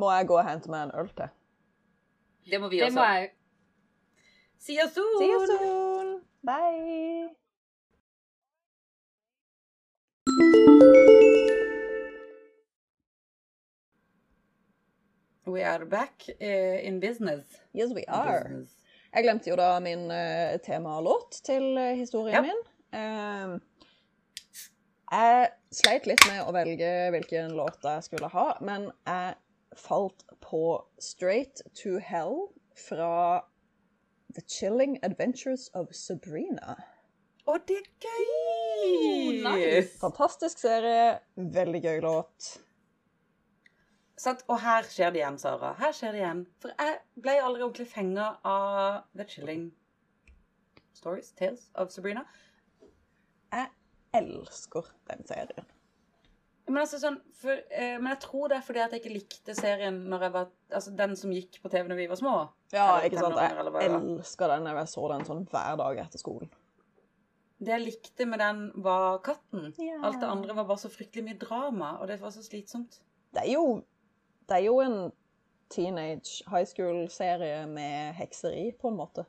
må jeg gå og hente meg en øl til. Det må vi Det også. må jeg. See you soon! See you soon! Bye! We are back uh, in business. Yes, we are. Business. Jeg glemte jo da min uh, temalåt til uh, historien Ja. min. Eh, jeg sleit litt med å velge hvilken låt jeg skulle ha, men jeg falt på Straight to Hell fra The Chilling Adventures of Sabrina. Å, det er gøy! Oh, nice. Fantastisk serie, veldig gøy låt. Sånn, Og her skjer det igjen, Sara. Her skjer det igjen. For jeg ble aldri ordentlig fenga av The Chilling Stories, Tales of Sabrina. Jeg elsker den serien. Men, altså sånn, for, eh, men jeg tror det er fordi at jeg ikke likte serien når jeg var Altså den som gikk på TV når vi var små. Ja, ikke sant? eller Jeg var. elsker den. Jeg så den sånn hver dag etter skolen. Det jeg likte med den, var katten. Ja. Alt det andre var bare så fryktelig mye drama, og det var så slitsomt. Det er jo, det er jo en teenage high school-serie med hekseri, på en måte.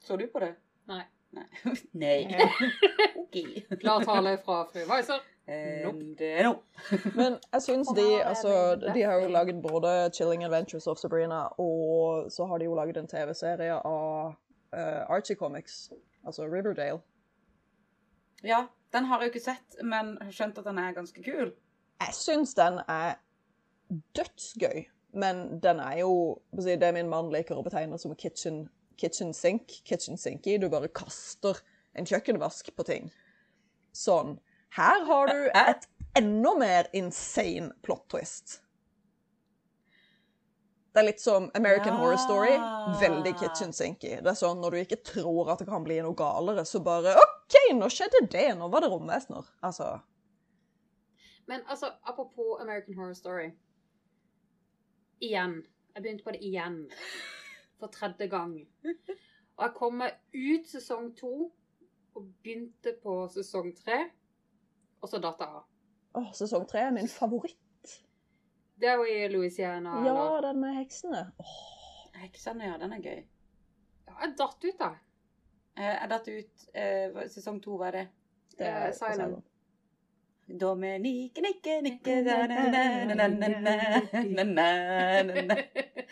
Så du på det? Nei. Nei. Nei. OK. Klar tale fra fru Weiser. Nope. eh, no. Men jeg syns de altså, De har jo laget både 'Chilling Adventures of Sabrina' og så har de jo laget en TV-serie av uh, Archie Comics, altså Riverdale. Ja, den har jeg jo ikke sett, men har skjønt at den er ganske kul. Jeg syns den er dødsgøy, men den er jo Det min mann liker å betegne som kitchen, kitchen sink. Kitchen sinky. Du bare kaster en kjøkkenvask på ting. Sånn. Her har du et enda mer insane plot twist. Det er litt som American Ja. Horror Story. Veldig kitchen sinky. Det er sånn når du ikke tror at det kan bli noe galere, så bare OK, nå skjedde det. Nå var det romvesener. Altså Men altså, apropos American Horror Story. Igjen. Jeg begynte på det igjen for tredje gang. Og jeg kom meg ut sesong to og begynte på sesong tre, og så datt jeg av. Åh, sesong tre er min favoritt. Det er jo i Louisiana. Ja, eller? den med heksene. Åh. Heksene, ja. Den er gøy. Ja, jeg datt ut, da. Eh, jeg datt ut eh, Sesong to, var det? Det er eh, Silent. Dominique, nikke, nikke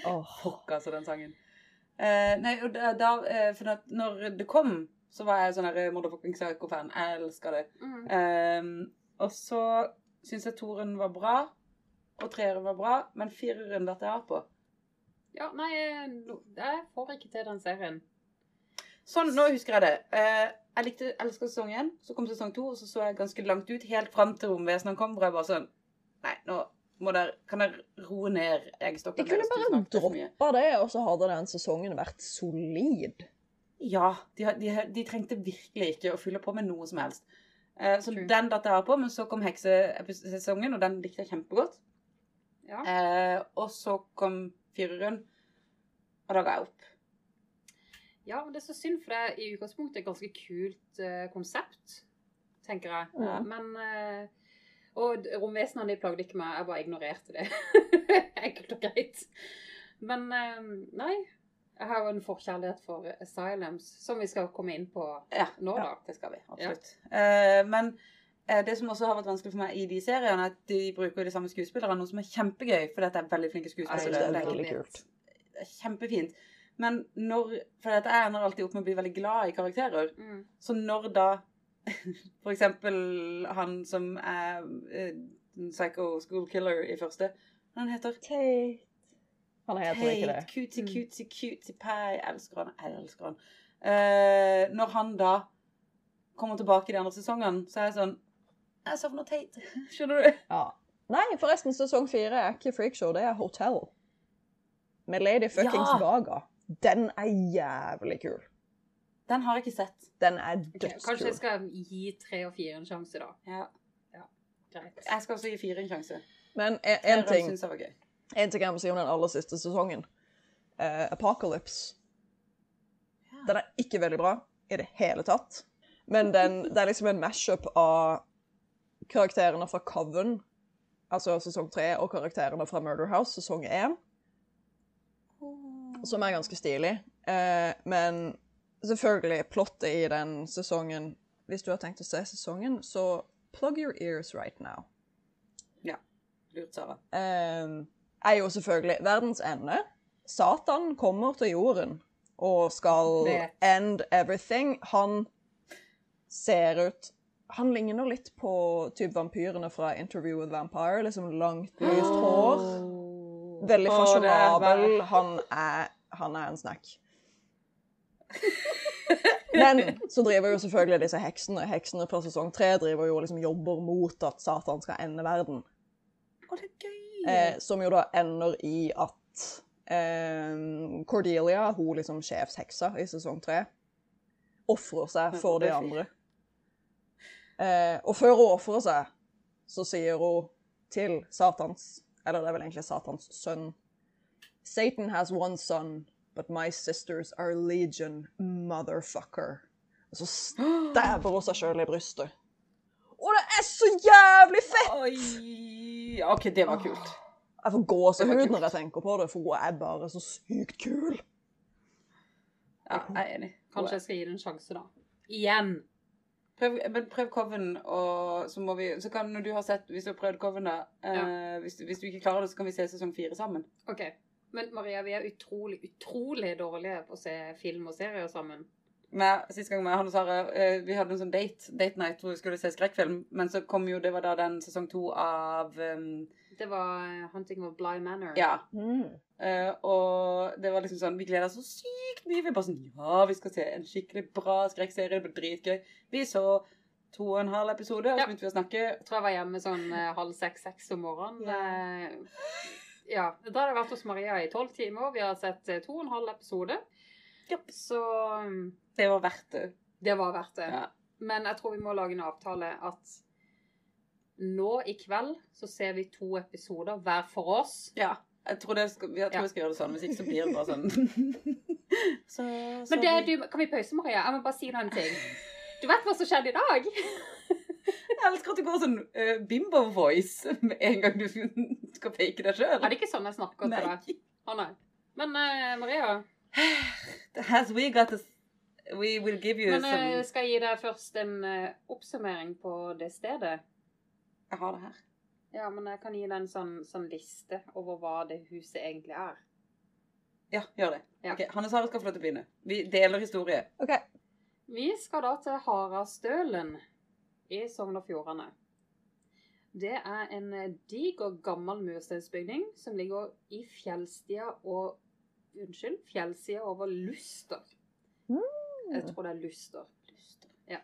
Åh, oh. Fuck, altså, den sangen. Eh, nei, og da, da eh, For når det kom, så var jeg sånn her motherfucking psycho-fan. Jeg elsker det. Mm. Um, og så syns jeg toeren var bra, og treeren var bra, men fireren datt jeg av på. Ja, nei, eh, jeg får ikke til den serien. Sånn, nå husker jeg det. Uh, jeg likte elsker sesong én, så kom sesong to, og så så jeg ganske langt ut, helt fram til romvesenene kom, hvor jeg bare sånn Nei, nå må dere Kan dere roe ned De eggstokkene kunne deres? Bare droppa det, og så hadde den sesongen vært solid. Ja, de, de, de trengte virkelig ikke å fylle på med noe som helst. Eh, så True. den datt jeg av på, men så kom heksesesongen, og den likte jeg kjempegodt. Ja. Eh, og så kom fireren, og da ga jeg opp. ja, men det er så synd, for det er i utgangspunktet et ganske kult eh, konsept, tenker jeg. Ja. Men eh, Og romvesenene de plagde ikke meg, jeg bare ignorerte det. Enkelt og greit. Men eh, nei. Jeg har jo en forkjærlighet for Asylums, som vi skal komme inn på Ja, nå, da. det skal vi. Absolutt. Eh, men eh, det som også har vært vanskelig for meg i de seriene, er at de bruker de samme skuespillerne, noe som er kjempegøy, for dette er veldig flinke skuespillere. det er veldig kult. Det er kjempefint. Men når For dette jeg ender alltid opp med å bli veldig glad i karakterer. Mm. Så når da For eksempel han som er eh, Psycho School Killer i første Han heter Tate. Han heter ikke det. Tate. Cutie, cutie, cutie pie. Jeg elsker han. Jeg elsker han. Uh, når han da kommer tilbake i de andre sesongene, så er jeg sånn Jeg savner Tate. Skjønner du? Ja. Nei, forresten, sesong fire er ikke Freakshow, det er Hotel. Med Lady Fuckings Ja! Gaga. Den er jævlig kul. Den har jeg ikke sett. Den er Ok, Kanskje jeg skal gi tre og fire en sjanse, da. Ja. Greit. Jeg skal også gi fire en sjanse. Men en, en ting. En ting jeg må si om den aller siste sesongen. uh, Apocalypse. Ja. Den er ikke veldig bra i det hele tatt. Men den, det er liksom en mash-up av karakterene fra Coven, altså sesong tre, og karakterene fra Murder House, sesong én, som er ganske stilig. uh, men selvfølgelig, plottet i den sesongen Hvis du har tenkt å se sesongen, så plug your ears right now. Ja. Lurt, Sara. Um, er jo selvfølgelig verdens ende. Satan kommer til jorden og skal Vet. end everything. Han ser ut Han ligner litt på typ vampyrene fra Interview with Vampire. Liksom langt, lyst hår. Veldig fasjonabel. Han er, han er en snack. Men så driver jo selvfølgelig disse heksene Heksene fra sesong tre driver jo liksom jobber mot at Satan skal ende verden. Å, det er gøy! Eh, som jo da ender i at eh, Cordelia, hun liksom sjefsheksa i sesong tre, ofrer seg for de andre. Eh, og før hun ofrer seg, så sier hun til Satans Eller det er vel egentlig Satans sønn Satan has one son, but my sisters are legion, motherfucker. Og så stæver hun seg sjøl i brystet. Og det er så jævlig fett! Oi! OK, det var kult. Jeg får gåsehud når jeg tenker på det, for hun er bare så sykt kul. Ja, jeg er enig. Kanskje jeg skal gi det en sjanse, da. Igjen. Prøv, men prøv Coven, og så må vi Så kan når du har sett Hvis du har prøvd Coven, da eh, hvis, hvis du ikke klarer det, så kan vi se sesong fire sammen. OK. Men Maria, vi er utrolig, utrolig dårlige på å se film og serier sammen. Men Sist gang med han og Sara eh, Vi hadde en sånn date date night hvor vi skulle se skrekkfilm, men så kom jo Det var da den sesong to av um, Det var eh, 'Hunting of Bly Manor'. Ja. Eh, og det var liksom sånn Vi gleda oss så sykt mye. Vi bare sånn Ja, vi skal se en skikkelig bra skrekkserie. Det blir dritgøy. Vi så to og en halv episode, og så Ja. begynte vi å snakke. Jeg tror jeg var hjemme sånn uh, halv seks-seks om morgenen. Eh, ja. Da har jeg vært hos Maria i tolv timer. Vi har sett eh, to og en halv episode. Yep. Så mm, Det var verdt det. det var verdt det. Ja. Men jeg tror vi må lage en avtale at nå i kveld så ser vi to episoder hver for oss. Ja. Jeg tror, det skal, jeg tror vi skal gjøre det sånn. Hvis ikke så blir det bare sånn så, så Men det, du, kan vi pause, Maria? Jeg må bare si deg en ting. Du vet hva som skjedde i dag? Jeg elsker at du går sånn uh, bimbo-voice med en gang du skal peke deg sjøl. Er det ikke sånn jeg snakker til deg? Å nei. Men uh, Maria, Has we got a we will give you men, eh, some skal jeg gi deg først en uh, oppsummering på det stedet? Jeg har det her. Ja, men jeg kan gi deg en sånn, sånn liste over hva det huset egentlig er. Ja, gjør det. Ja. Ok, Hanne Sara skal få lov til å begynne. Vi deler historie. OK. Vi skal da til Harastølen i Sogn og Fjordane. Det er en eh, diger, gammel mursteinsbygning som ligger i fjellstia og Unnskyld, fjellsida over Luster. Jeg tror det er Luster. Luster. Ja.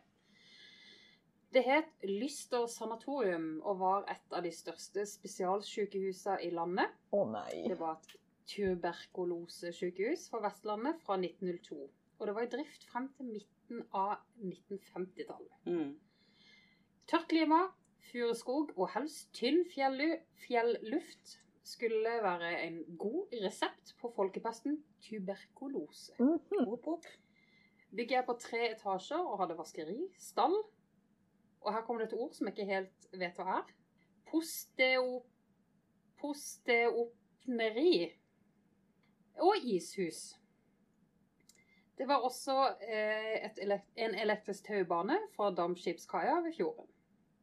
Det het Lyster sanatorium og var et av de største spesialsykehusene i landet. Å nei. Det var et tuberkulosesykehus for Vestlandet fra 1902. Og det var i drift frem til midten av 1950-tallet. Mm. Tørt klima, furuskog og helst tynn fjellu- fjelluft skulle være en god resept på folkepesten tuberkulose. Mhm. Opp, opp. Bygget er på tre etasjer og hadde vaskeri, stall. Og her kommer det et ord som jeg ikke helt vet hva er. Posteo... Posteopneri. Og ishus. Det var også eh, en elektrisk taubane fra dampskipskaia ved fjorden.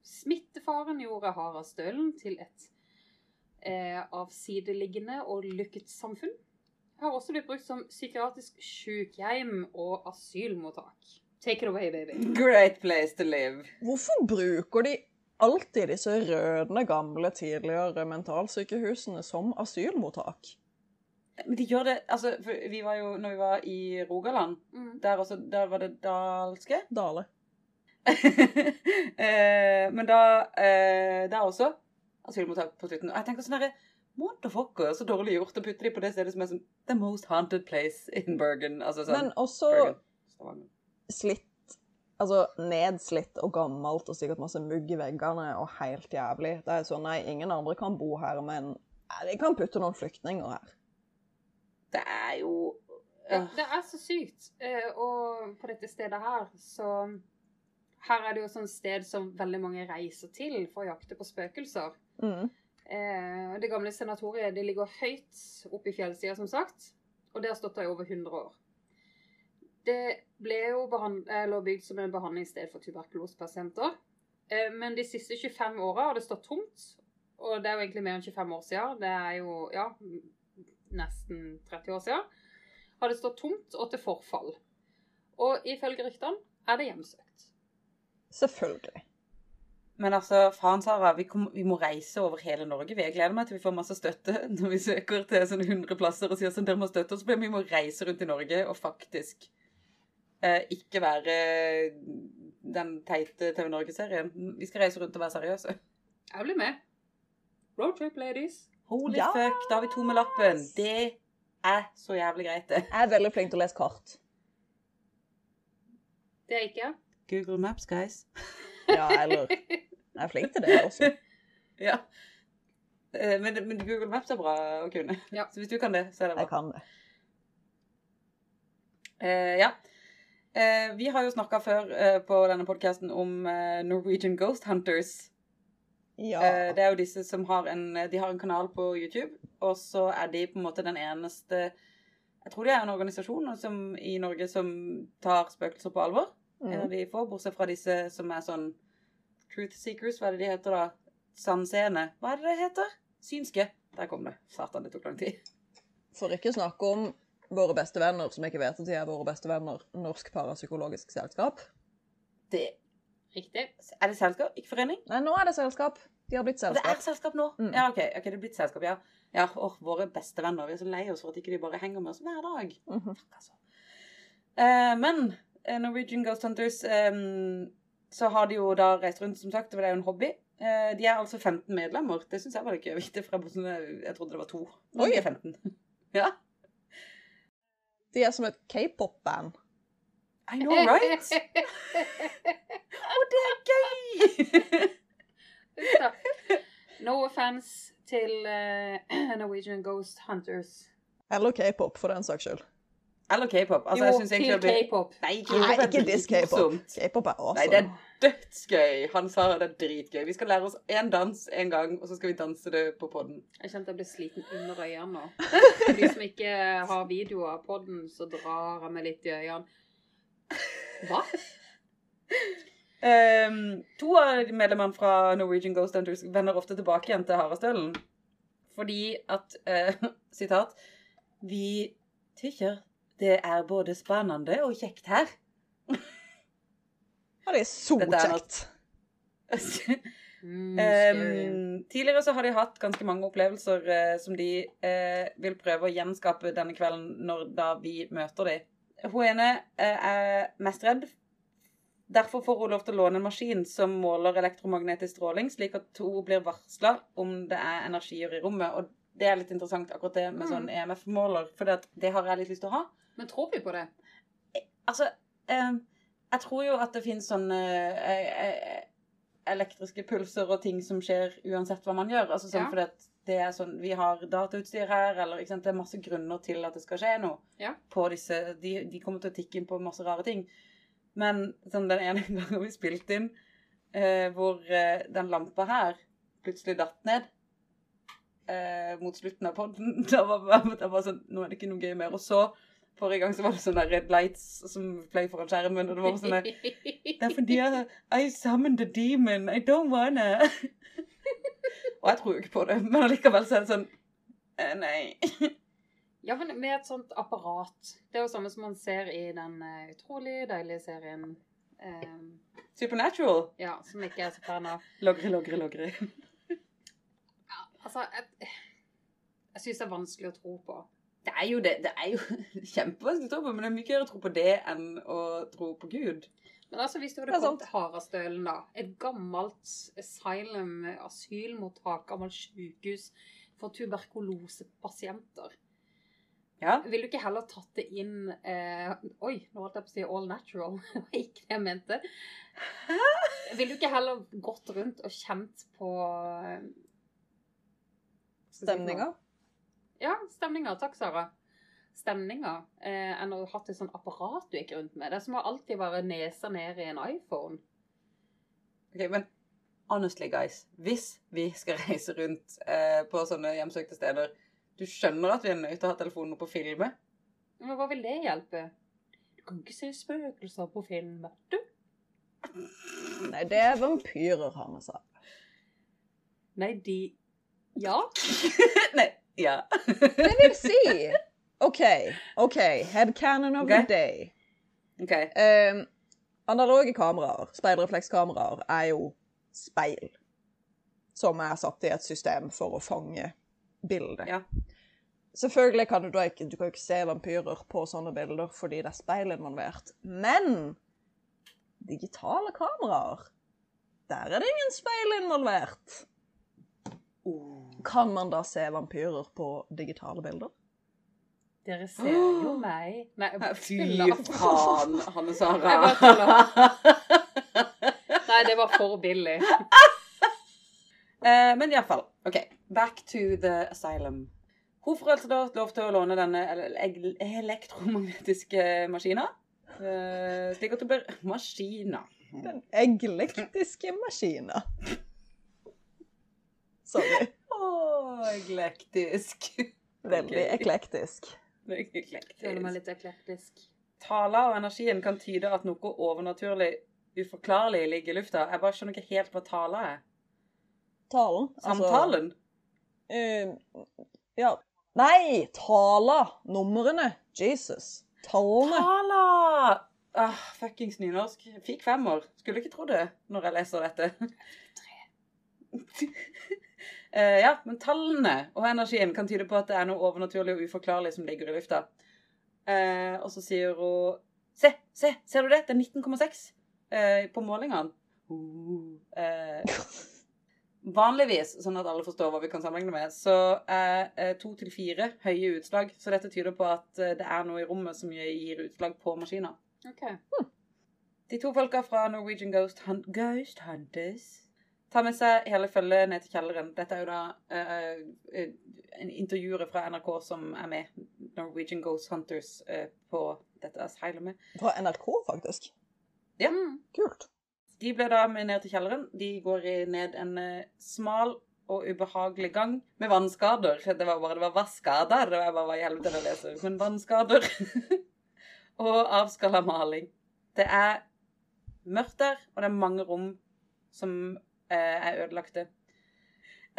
Smittefaren gjorde Harastølen til et eh, avsideliggende og lykket samfunn. Har også blitt brukt som psykiatrisk sykehjem og asylmottak. Take it away, baby. Great place to live. Hvorfor bruker de alltid disse rødne, gamle, tidligere mentalsykehusene som asylmottak? Men de gjør det Altså, for vi var jo Når vi var i Rogaland, Mm. der, også, der var det dalske. Dale. eh, men da eh, Der også asylmottak på slutten. Og jeg tenker sånn herre Motherfucker, så dårlig gjort å putte de på det stedet som er som The most haunted place in Bergen. Altså sånn Men også Bergen. Slitt Altså nedslitt og gammelt og sikkert masse mugg i veggene og helt jævlig. Det er sånn Nei, ingen andre kan bo her, men de kan putte noen flyktninger her. Det er jo Det, det er så sykt. Eh, og på dette stedet her, så Her er det jo sånn sted som veldig mange reiser til for å jakte på spøkelser. Mm. Eh, det gamle senatoriet det ligger høyt oppe i fjellsida, som sagt. Og det har stått der i over 100 år. Det ble jo eller bygd som en behandlingssted for tuberkulosepasienter. Eh, men de siste 25 åra har det stått tomt. Og det er jo egentlig mer enn 25 år siden. Det er jo ja, nesten 30 år siden. Har det stått tomt og til forfall. Og ifølge ryktene er det hjemsøkt. Selvfølgelig. Men altså, faen Sara, vi, kom, vi må reise over hele Norge. Vi. Jeg gleder meg til vi får masse støtte når vi søker til sånne 100 plasser og sier sånn, dere må støtte oss. Vi må reise rundt i Norge og faktisk eh, ikke være den teite TV Norge-serien. Vi skal reise rundt og være seriøse. Jeg blir med. Roadtrip, ladies. Holy Ja. fuck, da har vi to med lappen. Det er så jævlig greit, det. Jeg er veldig flink til å lese kart. Det er ikke jeg. Google Maps, guys. Ja, eller Jeg er flink til det også. Ja. Eh, Men, men Google Maps er bra å kunne. Ja. Så hvis du kan det, så er det bra. Jeg kan det. Eh, ja. Eh, vi har jo snakka før eh, på denne podkasten om eh, Norwegian Ghost Hunters. Ja. Eh, det er jo disse som har en De har en kanal på YouTube, og så er de på en måte den eneste Jeg tror de er en organisasjon som, i Norge som tar spøkelser på alvor. En av Mm. de få, bortsett fra disse som er sånn Truth Seekers, hva er det de heter da? Sannseende. Hva er det det heter? Synske. Der kom det. Satan, det tok lang tid. For ikke snakke om våre beste venner, som jeg ikke vet at de er våre beste venner, Norsk Parapsykologisk Selskap. Det, Riktig. er det selskap? Ikke forening? Nei, nå er det selskap. De har blitt selskap. Det er selskap. nå? Mm. Ja, OK. ok, Det er blitt selskap, ja. Ja, åh, Våre beste venner. Vi er så lei oss for at ikke de bare henger med oss hver dag. Mhm. Takk, altså. Eh, men Norwegian Ghost Hunters um, Så har de jo da reist rundt, som sagt. Det er jo en hobby. Uh, de er altså 15 medlemmer. Det syns jeg var litt gøy. Det fra eh, Jeg trodde det var to. Oi. de er 15. ja. De er som et k-pop-band. I know, right? Og det er gøy! No offense til uh, Norwegian Ghost Hunters. Eller k-pop, for den saks skyld. Eller k-pop. Altså, jo, jeg til egentlig det blir... k-pop. Nei, er ikke diss k-pop. K-pop er Nei, det er dødsgøy. Han sa det er dritgøy. Vi skal lære oss én dans en gang, og så skal vi danse det på podden. Jeg kjente jeg ble sliten under øynene nå. For de som ikke har videoer av podden, så drar jeg meg litt i øynene. Hva? Um, to av medlemmene fra Norwegian Ghost Hunters vender ofte tilbake igjen til Harestølen. Fordi at eh, Sitat Vi tykker det er både spennende og kjekt her. Ja, det er så er kjekt. Mm. Ehm, tidligere så har de hatt ganske mange opplevelser uh, som de uh, vil prøve å gjenskape denne kvelden når da vi møter dem. Hun ene uh, er mest redd. Derfor får hun lov til å låne en maskin som måler elektromagnetisk stråling, slik at hun blir varsla om det er energier i rommet. Og det er litt interessant, akkurat det med sånn EMF-måler, for det, det har jeg litt lyst til å ha. Men tror vi på det? Altså, eh, jeg tror jo at det finnes sånne eh, eh, elektriske pulser og ting som skjer uansett hva man gjør. Altså sånn Ja. fordi at det er sånn, Vi har datautstyr her, eller ikke sant? det er masse grunner til at det skal skje noe. Ja. På disse, de, de kommer til å tikke inn på masse rare ting. Men sånn den ene gangen vi spilte inn, eh, hvor eh, den lampa her plutselig datt ned eh, mot slutten av podden, da var det bare sånn Nå er det ikke noe gøy mer. Og så Forrige gang så var det sånne red lights som fløy foran skjermen, og det var sånn Det er fordi jeg I summoned a demon. I don't wanna. og jeg tror jo ikke på det, men allikevel så er det sånn eh, Nei. Ja, men med et sånt apparat. Det er jo samme som man ser i den eh, utrolig deilige serien Um, Supernatural. Ja, som ikke er så fan av. Logre, logre, logre. Altså, jeg, jeg syns det er vanskelig å tro på. Det er jo det. Det er jo kjempevanskelig å tro på, men det er mye gøyere å tro på det enn å tro på Gud. Men altså, hvis du hadde kommet til Harastølen, da. Et gammelt asylum, asylmottak, gammelt sykehus for tuberkulosepasienter. Ja. Vil du ikke heller tatt det inn eh, Oi, nå holdt jeg på å si all natural. Det var ikke det jeg mente. Vil du ikke heller gått rundt og kjent på eh, jeg si? Stemninga. Ja, stemninga. Takk, Sara. Stemninga. Eh, enn å ha hatt et sånt apparat du gikk rundt med. Det er som å alltid være nesa ned i en iPhone. Ok, men honestly, guys. Hvis vi skal reise rundt eh, på sånne hjemsøkte steder Du skjønner at vi er nødt til å ha telefonen på filmet. Men hva vil det hjelpe? Du kan ikke se spøkelser på film, vet du. Nei, det er vampyrer, har vi sagt. Nei, de Ja. Nei. Ja. Det vil si OK, OK. Headcanon of the day. OK. Um, analoge kameraer, speilreflekskameraer, er jo speil. Som er satt i et system for å fange bildet. Ja. Selvfølgelig kan du da ikke, du kan ikke se vampyrer på sånne bilder fordi det er speil involvert. Men digitale kameraer, der er det ingen speil involvert. Oh. Kan man da se vampyrer på digitale bilder? Dere ser jo meg. Nei, Fy faen, Hanne Sara. Nei, det var for billig. Eh, men iallfall. OK. Back to the asylum. Hun får altså da lov til å låne denne ele- ele- elektromagnetiske maskina. Eh, slik at hun blir Maskina. Den elektriske maskina. Sorry. Å, eklektisk. Veldig eklektisk. eklektisk. Føler meg litt eklektisk. Tala og energien kan tyde at noe overnaturlig, uforklarlig ligger i lufta. Jeg bare skjønner ikke helt hva tala er. Talen. altså- Samtalen? Eh, ja. Nei! Tala! Numrene. Jesus. Tallene. Tala! Ah, fuckings nynorsk. Fikk femmer. Skulle ikke tro det når jeg leser dette. Eh, ja, men tallene og energien kan tyde på at det er noe overnaturlig og uforklarlig som ligger i lufta. Eh, og så sier hun Se, se, ser du det? Det er 19,6 eh, på målingene. Uh, eh, vanligvis, sånn at alle forstår hva vi kan sammenligne med, så er eh, to til fire høye utslag. Så dette tyder på at eh, det er noe i rommet som gir utslag på maskiner. OK. De to folka fra Norwegian Ghost, Hunt Ghost Hunters tar med seg hele følget ned til kjelleren. Dette er jo da uh, en intervjuer fra NRK som er med Norwegian Ghost Hunters uh, på dette asylumet. Fra NRK, faktisk. Ja. Mm. Kult. De ble da med ned til kjelleren. De går ned en uh, smal og ubehagelig gang med vannskader. Det var bare det var vannskader. Det var bare hva i helvete det leser. Men vannskader. og avskalla maling. Det er mørkt der, og det er mange rom som er ødelagte.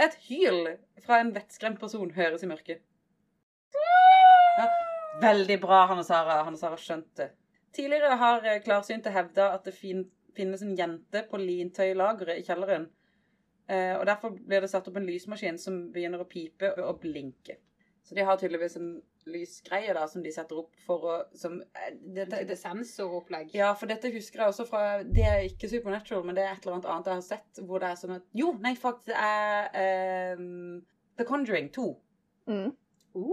Et hyl fra en vettskremt person høres i mørket. Ja, veldig bra, Hanne Sara. Hanne Sara skjønte. Tidligere har eh, klarsynte hevda at det fin finnes en jente på lintøylageret i kjelleren. Eh, og Derfor blir det satt opp en lysmaskin som begynner å pipe og blinke. Så de har tydeligvis en lysgreie da, som de setter opp for å som, eh, det, det, sensoropplegg. Ja, for dette husker jeg også fra Det er ikke Supernatural, men det er et eller annet annet jeg har sett hvor det er sånn at Jo, nei, faktisk, det er ehm, The Conjuring 2. Mm.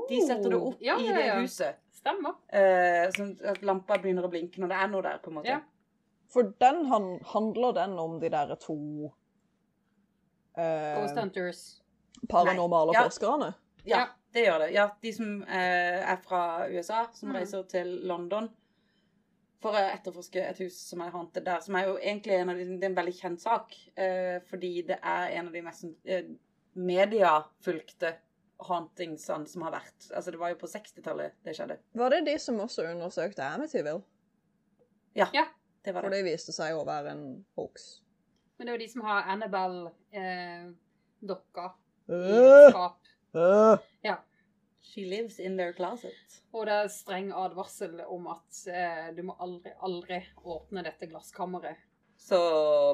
De setter det opp ja, i det ja. huset. Stemmer. eh, sånn at lampa begynner å blinke når det er noe der, på en måte. Ja. For den han, handler den om de der to eh, Ghost Hunters. paranormale Nei, forskerne? Ja, Ja. Det gjør det. Ja, de som eh, er fra USA, som Mm. reiser til London for å etterforske et hus som er haunted der, som er jo egentlig en, av de, det er en veldig kjent sak, eh, fordi det er en av de mest eh, mediafulgte hauntingsene som har vært. Altså, det var jo på 60-tallet det skjedde. Var det de som også undersøkte Amityville? Ja, Det var det. For det. viste seg å være en hoax. Men det er jo de som har Annabelle-dokka i Øh, skap. øh. She lives in their closet. Og det er streng advarsel om at eh, du må aldri, aldri åpne dette glasskammeret. Så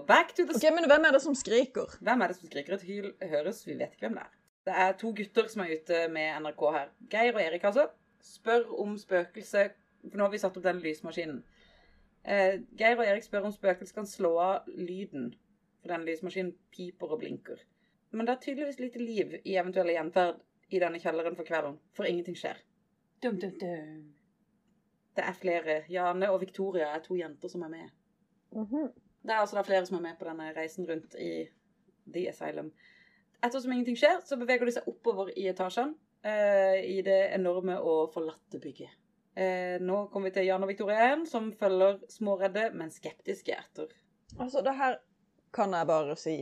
back to the OK, men hvem er det som skriker? Hvem er det som skriker? Et hyl høres, vi vet ikke hvem det er. Det er to gutter som er ute med NRK her. Geir og Erik, altså. Spør om spøkelse For nå har vi satt opp den lysmaskinen. Eh, Geir og Erik spør om spøkelset kan slå av lyden. For den lysmaskinen piper og blinker. Men det er tydeligvis lite liv i eventuelle gjenferd i denne kjelleren for kvelden. For ingenting skjer. Dum, dum, dum. Det er flere. Jane og Victoria er to jenter som er med. Mhm. Det er altså da flere som er med på denne reisen rundt i The Asylum. Ettersom ingenting skjer, så beveger de seg oppover i etasjen eh, i det enorme og forlatte bygget. Eh, nå kommer vi til Jan og Victoria igjen, som følger småredde, men skeptiske etter. Altså, det her kan jeg bare si.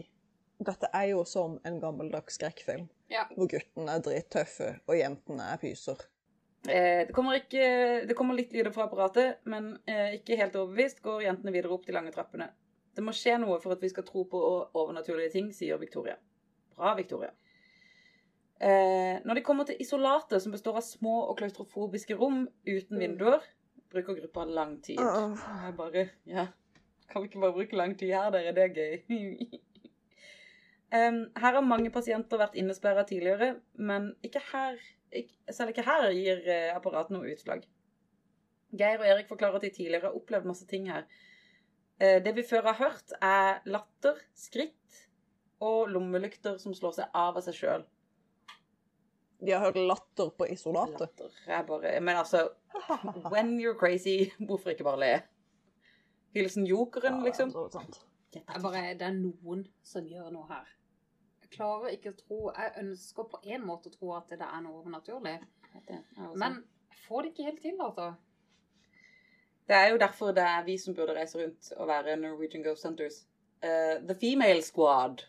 Dette er jo som en gammeldags skrekkfilm. Ja. Hvor guttene er drittøffe, og jentene er pyser. Eh, det, kommer ikke, det kommer litt lyder fra apparatet, men eh, ikke helt overbevist går jentene videre opp de lange trappene. Det må skje noe for at vi skal tro på overnaturlige ting, sier Victoria. Bra, Victoria. Eh, når de kommer til isolatet, som består av små og klaustrofobiske rom uten vinduer, bruker gruppa lang tid. Jeg bare Ja, kan vi ikke bare bruke lang tid her, dere? Det er gøy. Em, her har mange pasienter vært innesperra tidligere, men ikke her, ikke, selv ikke her gir uh, apparatet noe utslag. Geir og Erik forklarer at de tidligere har opplevd masse ting her. Uh, det vi før har hørt, er latter, skritt og lommelykter som slår seg av av seg sjøl. De har hørt latter på isolatet. Latter. er bare Men altså When you're crazy, hvorfor ikke bare le? Hilsen jokeren, liksom. Ja. Det er bare det er noen som gjør noe her. Klarer ikke å tro Jeg ønsker på en måte å tro at det er noe overnaturlig, Men men jeg får det ikke helt til, altså. det er jo derfor det er vi som burde reise rundt og være Norwegian Ghost Hunters. Uh, the Female Squad.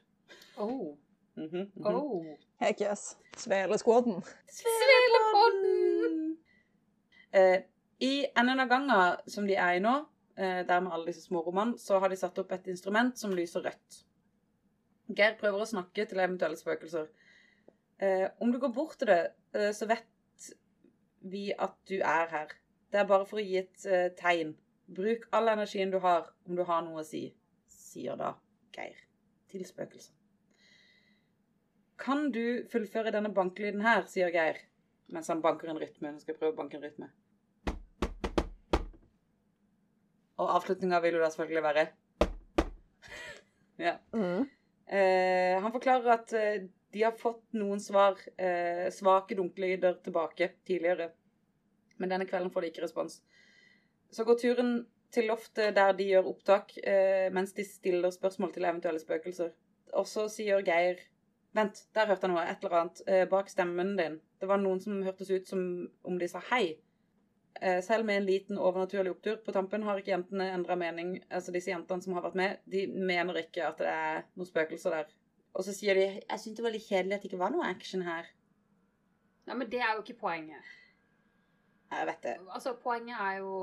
Oh. Mhm, mhm. Oh. Heck yes. Svelesquaden. Svelepodden! Uh, I enden av ganga som de er i nå, uh, der med alle disse små rommene, så har de satt opp et instrument som lyser rødt. Geir prøver å snakke til eventuelle spøkelser. Eh, om du går bort til det, eh, så vet vi at du er her. Det er bare for å gi et eh, tegn. Bruk all energien du har, om du har noe å si, sier da Geir til spøkelset. Kan du fullføre denne bankelyden her, sier Geir, mens han banker en rytme. Han skal prøve å banke en rytme. Og avslutninga vil jo da selvfølgelig være Ja. Mm. Eh, han forklarer at eh, de har fått noen svar, eh, svake dunkelyder tilbake tidligere. Men denne kvelden får de ikke respons. Så går turen til loftet der de gjør opptak, eh, mens de stiller spørsmål til eventuelle spøkelser. Og så sier Geir Vent, der hørte jeg noe. Et eller annet eh, bak stemmen din. Det var noen som hørtes ut som om de sa hei. Eh, selv med en liten overnaturlig opptur på tampen har ikke jentene endra mening. Altså disse jentene som har vært med, de mener ikke at det er noen spøkelser der. Og så sier de jeg syns det var litt kjedelig at det ikke var noe action her. Nei, men det er jo ikke poenget. Jeg vet det. Altså, poenget er jo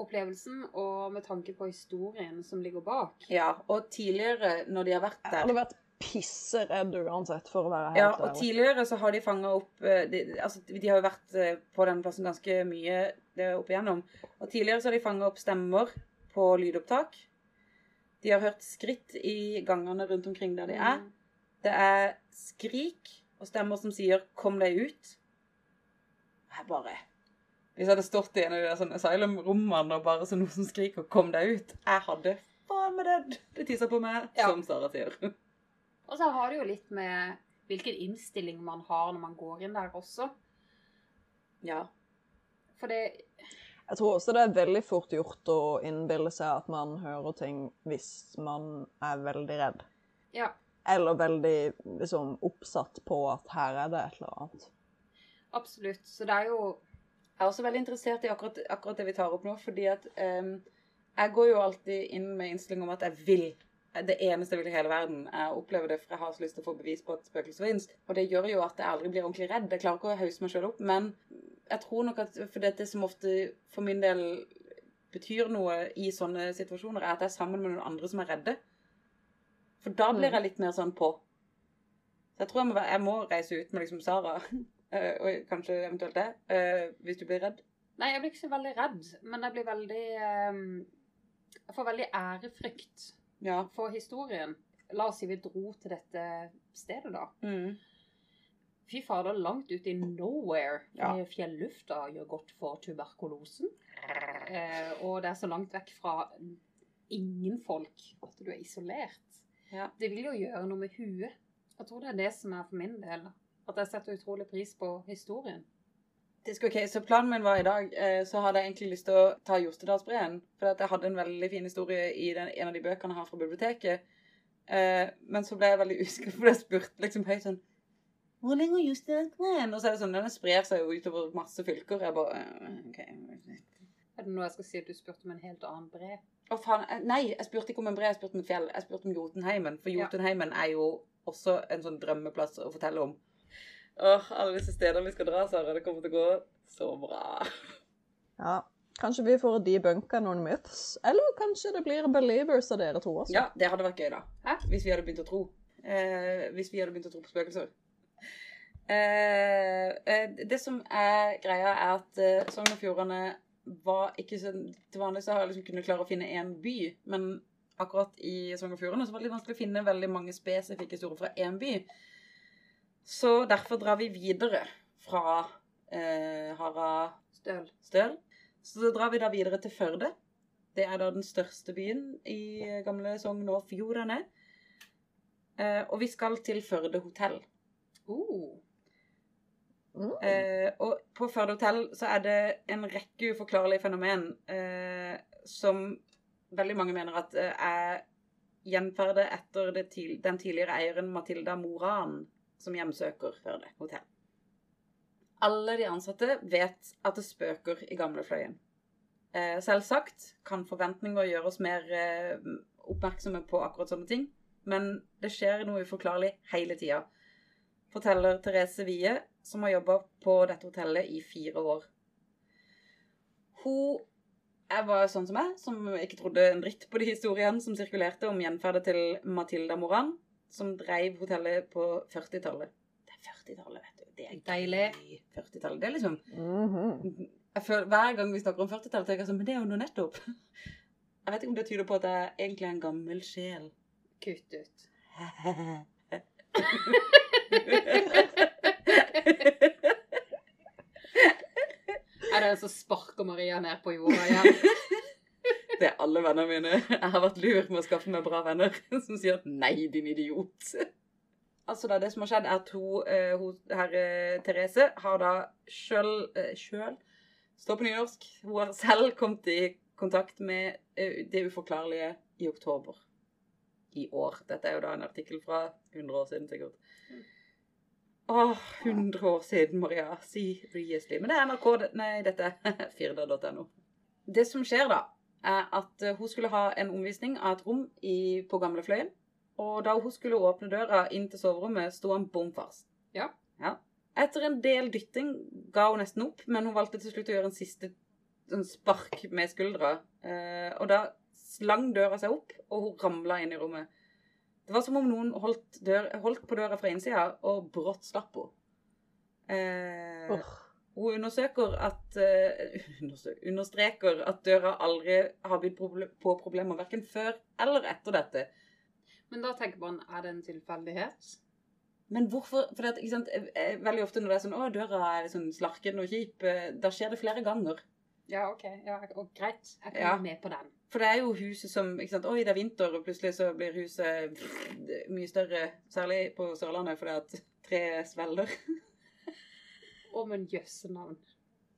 opplevelsen, og med tanke på historien som ligger bak. Ja, og tidligere, når de har vært der vært pisseredd uansett, for å være helt Ja, og ærlig. tidligere så har de fanga opp eh, de, Altså, de har jo vært eh, på den plassen ganske mye det er opp igjennom. Og tidligere så har de fanga opp stemmer på lydopptak. De har hørt skritt i gangene rundt omkring der de er. Mm. Det er skrik og stemmer som sier 'kom deg ut'. Jeg bare Hvis jeg hadde stått i en av de der sånne asylum-rommene og bare så noen som skriker 'kom deg ut', jeg hadde faen meg det. Det tisser på meg, Ja. som Sara sier. Og så har det jo litt med hvilken innstilling man har når man går inn der også. Ja. For det Jeg tror også det er veldig fort gjort å innbille seg at man hører ting hvis man er veldig redd. Ja. Eller veldig liksom, oppsatt på at her er det et eller annet. Absolutt. Så det er jo Jeg er også veldig interessert i akkurat, akkurat det vi tar opp nå, fordi at um, jeg går jo alltid inn med innstilling om at jeg vil. Det eneste jeg vil i hele verden, er å oppleve det, for jeg har så lyst til å få bevis på at spøkelser finnes. Og det gjør jo at jeg aldri blir ordentlig redd. Jeg klarer ikke å hause meg sjøl opp, men jeg tror nok at for det som ofte for min del betyr noe i sånne situasjoner, er at jeg er sammen med noen andre som er redde. For da blir jeg litt mer sånn på. Så jeg tror jeg må, være- jeg må reise ut med liksom Sara, eh, og kanskje eventuelt det, eh, hvis du blir redd. Nei, jeg blir ikke så veldig redd, men jeg blir veldig Jeg får veldig ærefrykt Ja. for historien. La oss si vi dro til dette stedet, da. Mm. Fy fader, langt ute i nowhere. Ja. Fjellufta gjør godt for tuberkulosen. Eh, og det er så langt vekk fra ingen folk at du er isolert. Ja. Det vil jo gjøre noe med huet. Jeg tror det er det som er for min del. At jeg setter utrolig pris på historien. Det skal, ok, Så planen min var i dag, eh, så hadde jeg egentlig lyst til å ta Jostedalsbreen. For jeg hadde en veldig fin historie i den, en av de bøkene jeg har fra biblioteket. Eh, men så ble jeg veldig usikker, for jeg spurte liksom høyt sånn Hvor lenge er Jostedalsbreen? Og så er det sånn, den sprer seg jo utover masse fylker. Jeg bare eh, OK. Er det noe jeg skal si at du spurte om en helt annen bre? Å faen, Nei, jeg spurte ikke om en bre, jeg spurte om et fjell. Jeg spurte om Jotunheimen. For Ja. Jotunheimen er jo også en sånn drømmeplass å fortelle om. Åh, alle disse stedene vi skal dra, Sara. Det kommer til å gå så bra. Ja. Kanskje vi får debunka noen myths? Eller kanskje det blir believers av dere to også? Ja, det hadde vært gøy, da. Hæ? Hvis vi hadde begynt å tro. Eh, hvis vi hadde begynt å tro på spøkelser. Eh, eh, det som er greia, er at eh, Sogn og Fjordane var ikke så Til vanlig så har jeg liksom kunnet klare å finne én by, men akkurat i Sogn og Fjordane så var det litt vanskelig å finne veldig mange spesifikke historier fra én by. Så derfor drar vi videre fra eh, Hara Støl. Så drar vi da videre til Førde. Det er da den største byen i gamle Sogn og Fjordane. Eh, og vi skal til Førde hotell. Uh, Uh. Eh, og på Førde hotell så er det en rekke uforklarlige fenomen eh, som veldig mange mener at eh, er gjenferdet etter det til, den tidligere eieren Matilda Moran, som hjemsøker Førde hotell. Alle de ansatte vet at det spøker i gamlefløyen. Eh, selvsagt kan forventninger gjøre oss mer eh, oppmerksomme på akkurat sånne ting, men det skjer noe uforklarlig hele tida. Forteller Therese Wie, som har jobba på dette hotellet i fire år. Hun jeg var sånn som meg, som ikke trodde en dritt på de historiene som sirkulerte om gjenferdet til Matilda Moran, som dreiv hotellet på 40-tallet. Det er 40-tallet, vet du. Det er Deilig. 40-tallet. Det er liksom Mhm. jeg føler, Hver gang vi snakker om 40-tallet, tenker jeg sånn Men det er jo noe nettopp. Jeg vet ikke om det tyder på at jeg egentlig er en gammel sjel. kutt ut. Er det en som sparker Maria ned på jorda igjen? Det er alle vennene mine. Jeg har vært lur med å skaffe meg bra venner som sier 'nei, din idiot'. Altså da, Det som har skjedd, er at hun, eh, hun herre Therese har da sjøl eh, Sjøl? Står på nynorsk. Hun har selv kommet i kontakt med eh, det uforklarlige i oktober. i år. Dette er jo da en artikkel fra 100 år siden, sikkert. Åh, 100 år siden, Maria. Si Seriously. Men det er NRK, nei, dette er firda.no. Det som skjer da, at eh, hun skulle ha en omvisning av et rom i, på Gamlefløyen. Og da hun skulle åpne døra inn til soverommet, sto han bom fast. Ja. ja. Etter en del dytting ga hun nesten opp, men hun valgte til slutt å gjøre en siste en spark med skuldra. Eh, og da slang døra seg opp, og hun ramla inn i rommet. Det var som om noen holdt, dør, holdt på døra fra innsida, og brått slapp henne. Eh, Åh. Hun undersøker at eh, understreker at døra aldri har bydd på problemer verken før eller etter dette. Men da tenker man, er det en tilfeldighet? Men hvorfor? For det, sant, eh, eh, Veldig ofte når det er sånn 'Å, døra er sånn slarken og kjip', da skjer det flere ganger. Ja, ok. Ja, og greit. Jeg kan Ja. være med på den. For det er jo huset som ikke sant, Oi, det er vinter, og plutselig så blir huset mye større. Særlig på Sørlandet, fordi at treet svelger. Å, men jøsse navn.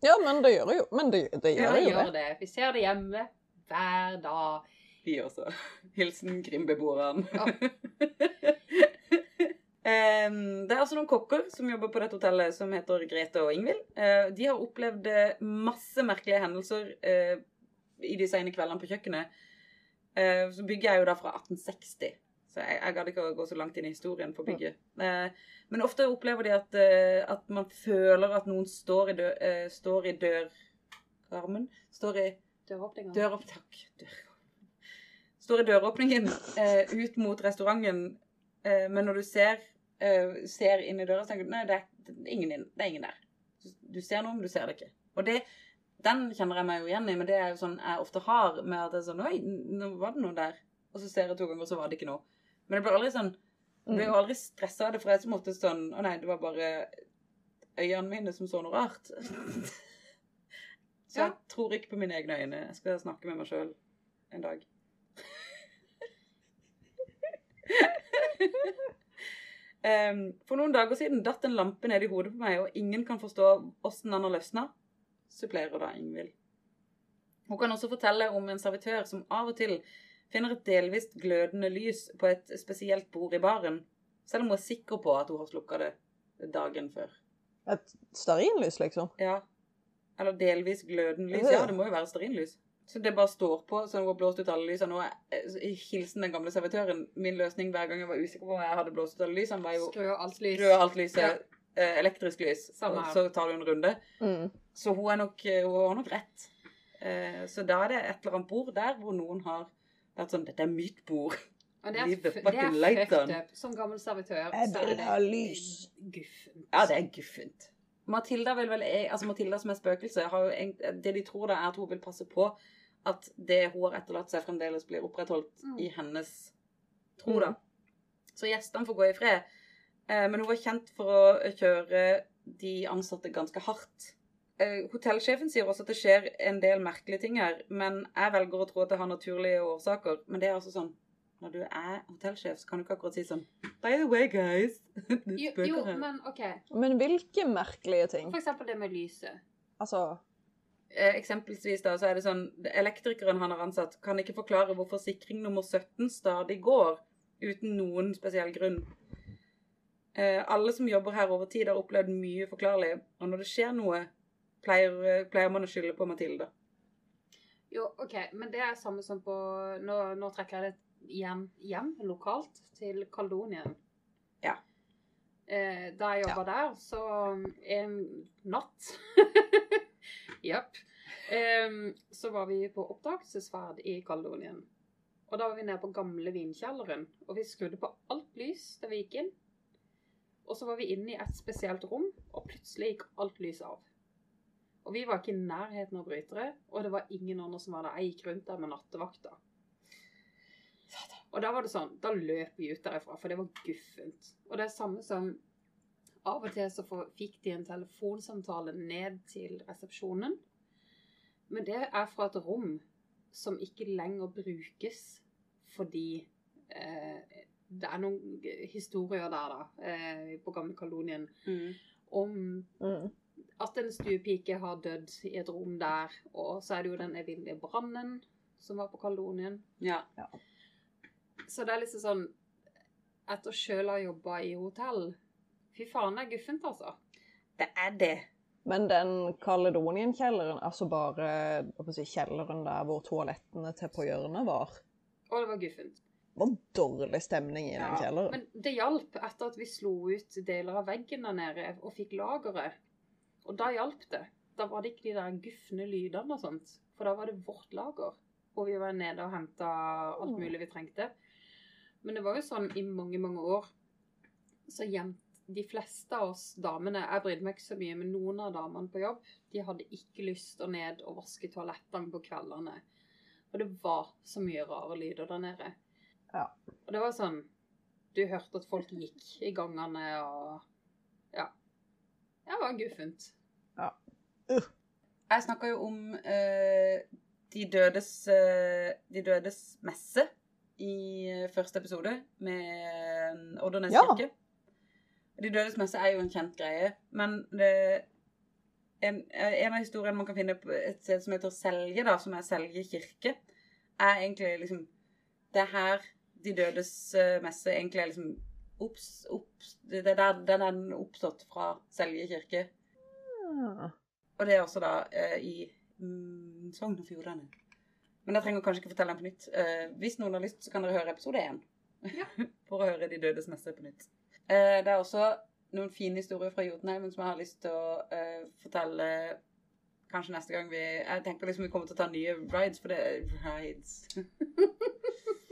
Ja, men det gjør jo. Men det, det Ja, gjør jo gjør det. det. Vi ser det hjemme hver dag. Vi også. Hilsen Grimbeboerne. Ja. Det er altså noen kokker som jobber på dette hotellet, som heter Grete og Ingvild. Eh, de har opplevd eh, masse merkelige hendelser eh, i de sene kveldene på kjøkkenet. Eh, så bygget er jo da fra 1860, så jeg, jeg gadd ikke å gå så langt inn i historien på bygget. Eh, men ofte opplever de at, eh, at man føler at noen står i, dør, eh, står i dørarmen Står i Døråpninger. Døråp... Takk. Dør. Står i døråpningen ut mot restauranten, eh, men når du ser, ser inn i døra, så tenker du nei, det er, ingen inn, det er ingen der. Du ser noe, men du ser det ikke. Og det, den kjenner jeg meg jo igjen i, men det er jo sånn jeg ofte har med at det er sånn Oi, nå var det noe der. Og så ser jeg to ganger, så var det ikke noe. Men det blir aldri sånn Jeg blir jo aldri stressa av det, for jeg er som oftest sånn Å nei, det var bare øynene mine som så noe rart. Så jeg tror ikke på mine egne øyne. Jeg skal snakke med meg sjøl en dag. um, for noen dager siden datt en lampe ned i hodet på meg, og ingen kan forstå åssen den har løsna, supplerer da Ingvild. Hun kan også fortelle om en servitør som av og til finner et delvis glødende lys på et spesielt bord i baren, selv om hun er sikker på at hun har slukka det dagen før. Et stearinlys, liksom. Ja. Eller delvis glødende lys. Ja, det må jo være stearinlys. Så det bare står på, så hun har blåst ut alle lysene. Og hilsen den gamle servitøren. Min løsning hver gang jeg var usikker på om jeg hadde blåst ut alle lysene, var jo Skru av alt lys. skru alt lyset, Ja. eh, elektrisk lys, Samme her. så tar du en runde. Mm. Så hun er nok, hun har nok rett. Eh, Så da er det et eller annet bord der hvor noen har vært sånn Dette er mitt bord. Og det er, Leave det er fucked up. Som gammel servitør Jeg så er vil det ha lys. guffent. Ja, det er guffent. Matilda vil vel, e- altså Matilda som er spøkelse, har jo egent- det de tror da er at hun vil passe på at det hun har etterlatt seg, fremdeles blir opprettholdt Mm. i hennes tro, da. Så gjestene får gå i fred. Eh, men hun var kjent for å kjøre de ansatte ganske hardt. Eh, hotellsjefen sier også at det skjer en del merkelige ting her, men jeg velger å tro at det har naturlige årsaker. Men det er altså sånn Når du er hotellsjef, så kan du ikke akkurat si sånn By the way, guys. Jo, jo, men OK. Men hvilke merkelige ting? For eksempel det med lyset. Altså Eh, Eksempelvis da, så er det sånn Elektrikeren han har ansatt, kan ikke forklare hvorfor sikring nummer 17 stadig går, uten noen spesiell grunn. Eh, alle som jobber her over tid, har opplevd mye forklarlig, og når det skjer noe, pleier, eh, pleier man å skylde på Mathilde. Jo, OK, men det er samme som på Nå, nå trekker jeg det hjem, hjem lokalt til Kaldonien. Ja. Eh, da jeg jobba der, så en natt Jepp. eh, så var vi på oppdagelsesferd i Kaldonien. Og da var vi nede på gamle vinkjelleren, og vi skrudde på alt lys da vi gikk inn. Og så var vi inne i et spesielt rom, og plutselig gikk alt lys av. Og vi var ikke i nærheten av brytere, og det var ingen andre som var der. Jeg gikk rundt der med nattevakta. Og da var det sånn, da løp vi ut derifra, for det var guffent. Og det er samme som av og til så fikk de en telefonsamtale ned til resepsjonen. Men det er fra et rom som ikke lenger brukes fordi eh, det er noen historier der, da, eh, på Gamle Kalonien, om mm. At en stuepike har dødd i et rom der, og så er det jo den evinnelige brannen som var på Kaledonien. Ja. Så det er liksom sånn Etter sjøl å ha jobba i hotell Fy faen, det er guffent, altså. Det er det. Men den Kaledonien-kjelleren, altså bare si, kjelleren der hvor toalettene til på hjørnet var, Og det var guffent. det var dårlig stemning i den kjelleren. Men det hjalp etter at vi slo ut deler av veggen der nede og fikk lageret. Og da hjalp det. Da var det ikke de der gufne lydene og sånt. For da var det vårt lager. Og vi var nede og henta alt mulig vi trengte. Men det var jo sånn i mange, mange år så gjemte de fleste av oss damene Jeg brydde meg ikke så mye, men noen av damene på jobb de hadde ikke lyst å ned og vaske toalettene på kveldene. Og det var så mye rare lyder der nede. Ja. Og det var sånn Du hørte at folk gikk i gangene og. Det var guffent. Ja. Jeg snakka jo om uh, de, dødes, uh, de dødes messe i eh, første episode med Oddernes Ja. kirke. De dødes messe er jo en kjent greie, men det en, en av historiene man kan finne på et sted som heter Selje, da, som er Selje kirke, er egentlig liksom Det er her De dødes messe egentlig er liksom opps, opps, det er der den er oppstått fra Selje kirke. Ja. Og det er også da eh, i mm, Sogn og Fjordane. Men jeg trenger kanskje ikke fortelle den på nytt. Eh, hvis noen har lyst, så kan dere høre episode én. For å høre De dødes messe på nytt. Eh, det er også noen fine historier fra Jotunheimen som jeg har lyst til å eh, fortelle kanskje neste gang vi Jeg tenker liksom vi kommer til å ta nye rides, for det er rides.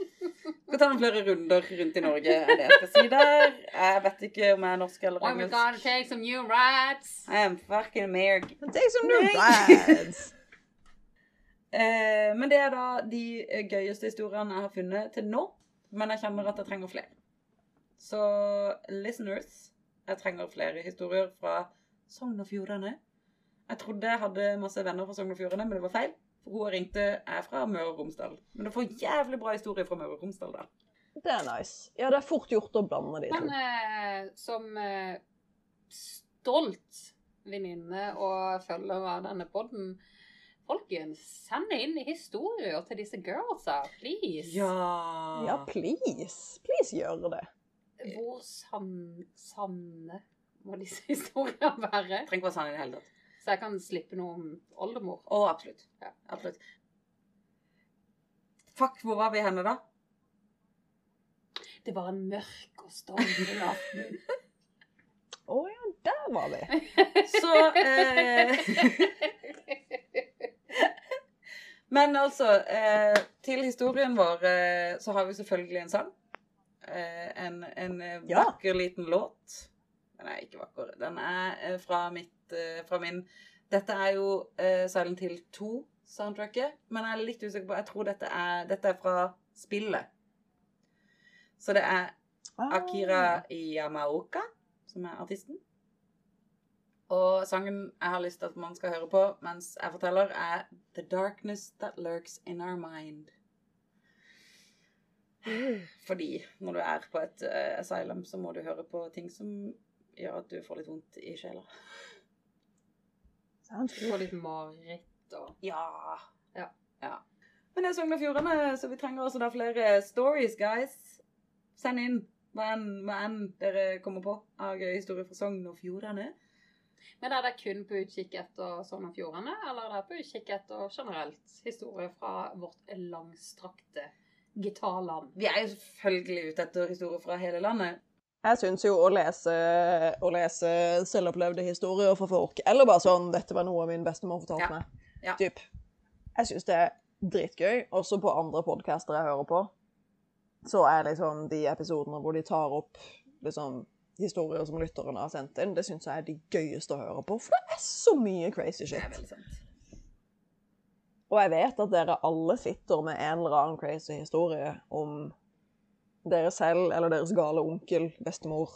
Skal ta noen flere runder rundt i Norge enn det jeg skal si der. Jeg vet ikke om jeg er norsk eller engelsk. I'm gonna take some new rats. I am fucking American. Take some new rats. Eh, men det er da de gøyeste historiene jeg har funnet til nå. Men jeg kjenner at jeg trenger flere. Så listeners, jeg trenger flere historier fra Sogn og Fjordane. Jeg trodde jeg hadde masse venner fra Sogn og Fjordane, men det var feil. For hun jeg ringte er fra Møre og Romsdal. Men du får jævlig bra historie fra Møre og Romsdal, da. Det er nice. Ja, det er fort gjort å blande de Men to. eh, som eh, stolt venninne og følger av denne podden Folkens, send inn historier til disse girlsa, please. Ja, please. Please gjør det. Hvor sann, sanne må disse historiene være? Trenger ikke være sanne i det hele tatt. Så jeg kan slippe noe om oldemor. Å, absolutt. Ja. absolutt. Fuck, hvor var vi henne da? Det var en mørk og stormende aften. Å ja, der var vi. Så eh, Men altså, eh, til historien vår eh, så har vi selvfølgelig en sang. Eh, en en vakker Ja. liten låt. Den er ikke vakker. Den er eh, fra mitt eh, Fra min Dette er jo eh, Silent Hill 2-soundtracket, men jeg er litt usikker på Jeg tror dette er, dette er fra spillet. Så det er Ah. Akira Yamaoka, som er artisten. Og sangen jeg har lyst til at man skal høre på mens jeg forteller, er The Darkness That Lurks In Our Mind. Fordi når du er på et uh, asylum, så må du høre på ting som gjør at du får litt vondt i sjela. Sant. Du får litt mareritt og Ja. Ja. ja. Men det er Sogn og Fjordane, så vi trenger også da flere stories, guys. Send inn hva enn, hva enn dere kommer på av gøye historier fra Sogn og Fjordane. Men er det kun på utkikk etter Sogn og Fjordane, eller er det på utkikk etter generelt historie fra vårt langstrakte gitarland? Vi er jo selvfølgelig ute etter historier fra hele landet. Jeg syns jo å lese, å lese selvopplevde historier fra folk, eller bare sånn 'Dette var noe min bestemor fortalte Ja. meg', Ja. typ. Jeg syns det er dritgøy. Også på andre podcaster jeg hører på, så er liksom de episodene hvor de tar opp liksom historier som lytterne har sendt inn, det syns jeg er de gøyeste å høre på, for det er så mye crazy Det shit. Og jeg vet at dere alle sitter med en eller annen crazy historie om dere selv eller deres gale onkel, bestemor,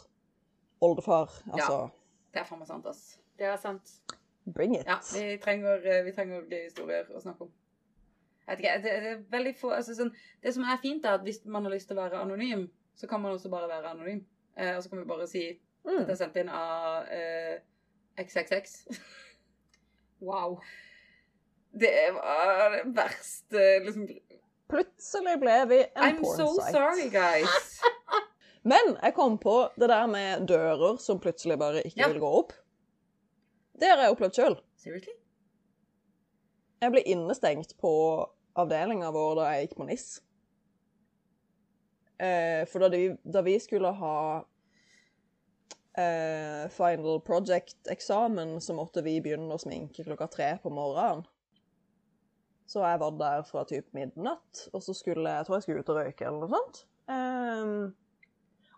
oldefar. Altså, ja. Det er faen meg sant, ass. Det er sant. bring it. Ja, vi trenger, eh, vi trenger gøye historier å snakke om. Jeg vet ikke, det, det er veldig få altså sånn, Det som er fint, er at hvis man har lyst til å være anonym, så kan man også bare være anonym. Eh, og så kan vi bare si Mm. dette er sendt inn av eh, XXX. Wow. Det var det verste liksom plutselig ble vi en I'm so pornsite. sorry, guys. Men jeg kom på det der med dører som plutselig bare ikke Ja. vil gå opp. Det har jeg opplevd sjøl. Seriously? Jeg ble innestengt på avdelinga vår da jeg gikk på NIS. Eh, for da, de, da vi skulle ha eh, final project-eksamen, så måtte vi begynne å sminke klokka tre på morgenen. Så jeg var der fra typ midnatt, og så skulle jeg tror jeg skulle ut og røyke eller noe sånt. Um,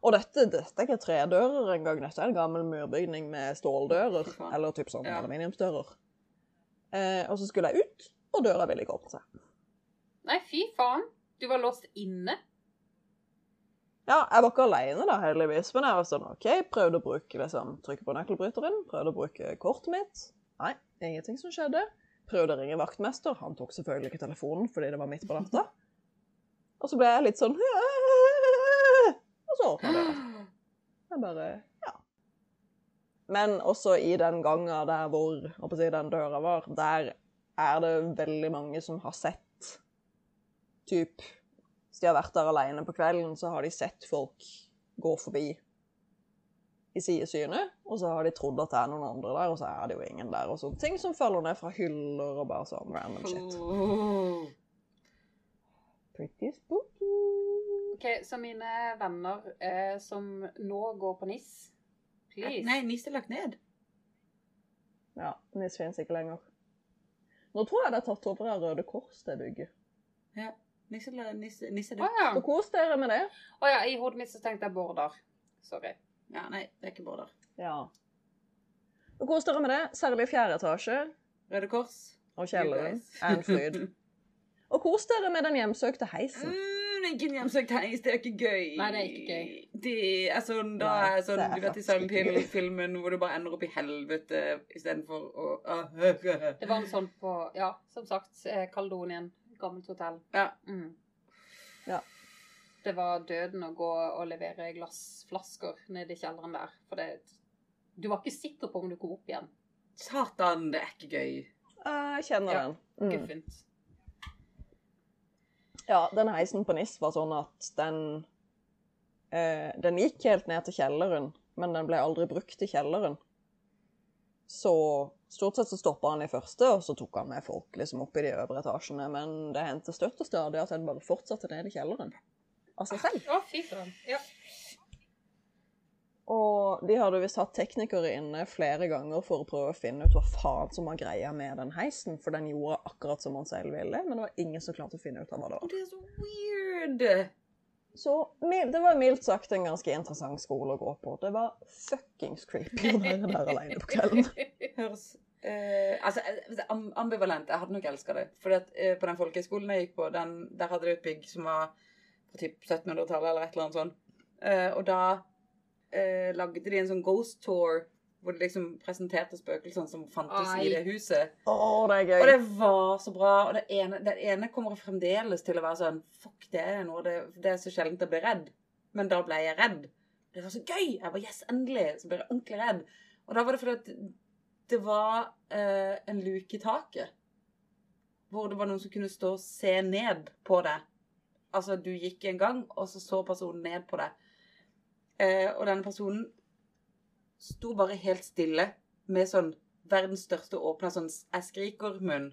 og dette, dette er ikke tredører engang, dette er en gammel murbygning med ståldører, eller typ sånn Ja. aluminiumsdører. Uh, og så skulle jeg ut, og døra ville ikke åpne seg. Nei, fy faen. Du var låst inne. Ja, jeg var ikke alene da, heldigvis, men jeg var sånn, ok, prøvde å bruke, liksom, trykke på nøkkelbryteren, prøvde å bruke kortet mitt. Nei, ingenting som skjedde. Prøvde å ringe vaktmester, han tok selvfølgelig ikke telefonen fordi det var midt på natta. Og så ble jeg litt sånn, og så åpna døra. Jeg bare, ja. Men også i den gangen der hvor, jeg, den døra var, der er det veldig mange som har sett, typ, hvis de har vært der alene på kvelden, så har de sett folk gå forbi i sidesynet, og så har de trodd at det er noen andre der, og så er det jo ingen der, og sånne ting som faller ned fra hyller og bare sånn random shit. Oh. Pretty spooky. Ok, Så mine venner eh, som nå går på NIS, please Nei, NIS er lagt ned. Ja, NIS finnes ikke lenger. Nå tror jeg det er tatt over av Røde Kors, det bygget. Nisse, nisse, nisse er død. ja. Kos dere med det. Å ja, i hodet mitt så tenkte jeg border. Sorry. Ja, nei, det er ikke Bårdar. Ja. Så kos dere med det, særlig fjerde etasje Røde Kors. og kjelleren. You guys. er en fryd. Og kos dere med den hjemsøkte heisen. Mm, ikke en hjemsøkt heis, det er ikke gøy. Nei, det er ikke gøy. Det er sånn, da Nei, er sånn, det er du vet i. Hill-filmen hvor du bare ender opp i helvete istedenfor å ah, Det var en sånn på, ja, som sagt, Kaldonien. Kaledonien. Gammelt hotell. Ja. Mm. Ja. Det var døden å gå og levere glassflasker ned i kjelleren der. For det Du var ikke sikker på om du kom opp igjen. Satan, det er ikke gøy. Jeg kjenner Ja. den. Mm. Guffent. Ja, den heisen på NIS var sånn at den eh, Den gikk helt ned til kjelleren, men den ble aldri brukt i kjelleren. Så stort sett så stoppa han i første, og så tok han med folk liksom opp i de øvre etasjene. Men det hendte støtt og stadig at en bare fortsatte ned i kjelleren. Av seg selv. Å, fy søren. Ja. Og de hadde visst hatt teknikere inne flere ganger for å prøve å finne ut hva faen som var greia med den heisen, for den gjorde akkurat som han selv ville, men det var ingen som klarte å finne ut av hva det var. det er så weird. Så det var mildt sagt en ganske interessant skole å gå på. Det var fuckings creepy å være der alene på kvelden. Høres eh, Altså, eh, ambivalent. Jeg hadde nok elska det. For eh, på den folkehøyskolen jeg gikk på, den, der hadde de et bygg som var på typ 1700-tallet eller et eller annet sånt. Eh, og da eh, lagde de en sånn ghost tour hvor de liksom presenterte spøkelsene som fantes Ai. i det huset. Oh, det er Og det var så bra. Og det ene, det ene kommer fremdeles til å være sånn Fuck, det er noe det, det er så sjelden jeg blir redd. Men da ble jeg redd. Det var så gøy! Jeg var yes, endelig! Så ble jeg ordentlig redd. Og da var det fordi at det var eh, en luke i taket. Hvor det var noen som kunne stå og se ned på deg. Altså, du gikk en gang, og så så personen ned på deg. Eh, og denne personen sto bare helt stille med sånn verdens største åpna sånn jeg skriker-munn.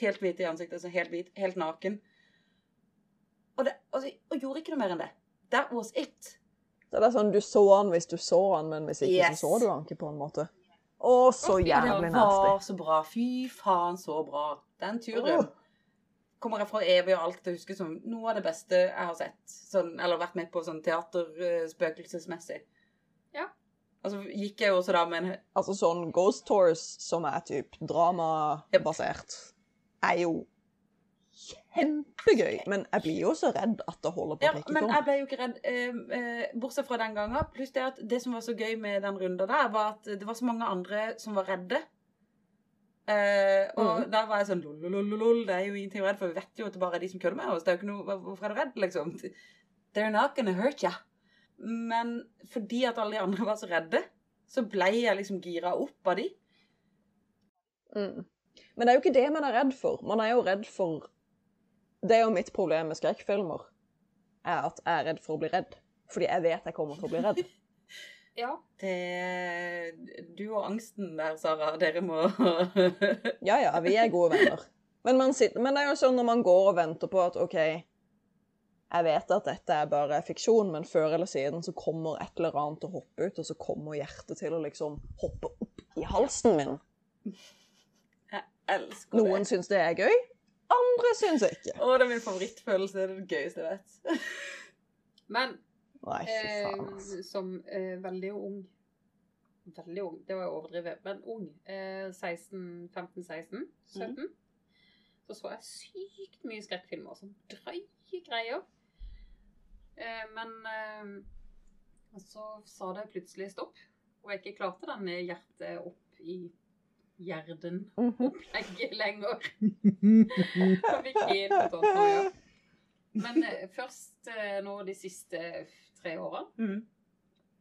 Helt hvit i ansiktet, altså helt hvit, helt naken. Og, det, altså, og gjorde ikke noe mer enn det. That was it. Så det er sånn, Du så han hvis du så han, men hvis ikke, Yes. så så du han ikke på en måte. Å, så jævlig nasty. det var så bra. Fy faen, så bra. Den turen Åh. Kommer jeg fra evig og alt til å huske som noe av det beste jeg har sett. Sånn, eller vært med på sånn teaterspøkelsesmessig. Ja. Altså gikk jeg jo også da med en Altså sånn Ghost Tours, som er typ dramabasert, er jo kjempegøy. Men jeg blir jo så redd at det holder på Ja, å ja, men jeg ble jo ikke redd, eh, eh, bortsett fra den gangen. Pluss det at det som var så gøy med den runden der, var at det var så mange andre som var redde. Eh, og Mm. da var jeg sånn lol, det er jo ingenting å være redd for. Vi vet jo at det bare er de som kødder med oss. Det er jo ikke noe, Hvorfor er du redd, liksom? They're not gonna hurt ya. Men fordi at alle de andre var så redde, så ble jeg liksom gira opp av de. Mm. Men det er jo ikke det man er redd for. Man er jo redd for Det er jo mitt problem med skrekkfilmer, er at jeg er redd for å bli redd. Fordi jeg vet jeg kommer til å bli redd. Ja. Det Du og angsten der, Sara, dere må Ja ja, vi er gode venner. Men, man sitter, men det er jo sånn når man går og venter på at OK, jeg vet at dette er bare fiksjon, men før eller siden så kommer et eller annet til å hoppe ut, og så kommer hjertet til å liksom hoppe opp i halsen min. Jeg elsker det. Noen syns det er gøy, andre syns ikke. Å, det er min favorittfølelse. Det er det gøyeste jeg vet. Men Nei, eh, som eh, veldig ung Veldig ung, det var jo overdrevet, men ung. Eh, 16, 15, 16, 17. Så så jeg sykt mye skrekkfilmer. Sånn drøye greier. Eh, men eh, så sa det plutselig stopp, og jeg ikke klarte den hjertet opp i gjerden Mhm. lenger. Så fikk jeg inn på alt ja. Men eh, først nå de siste tre årene Mm.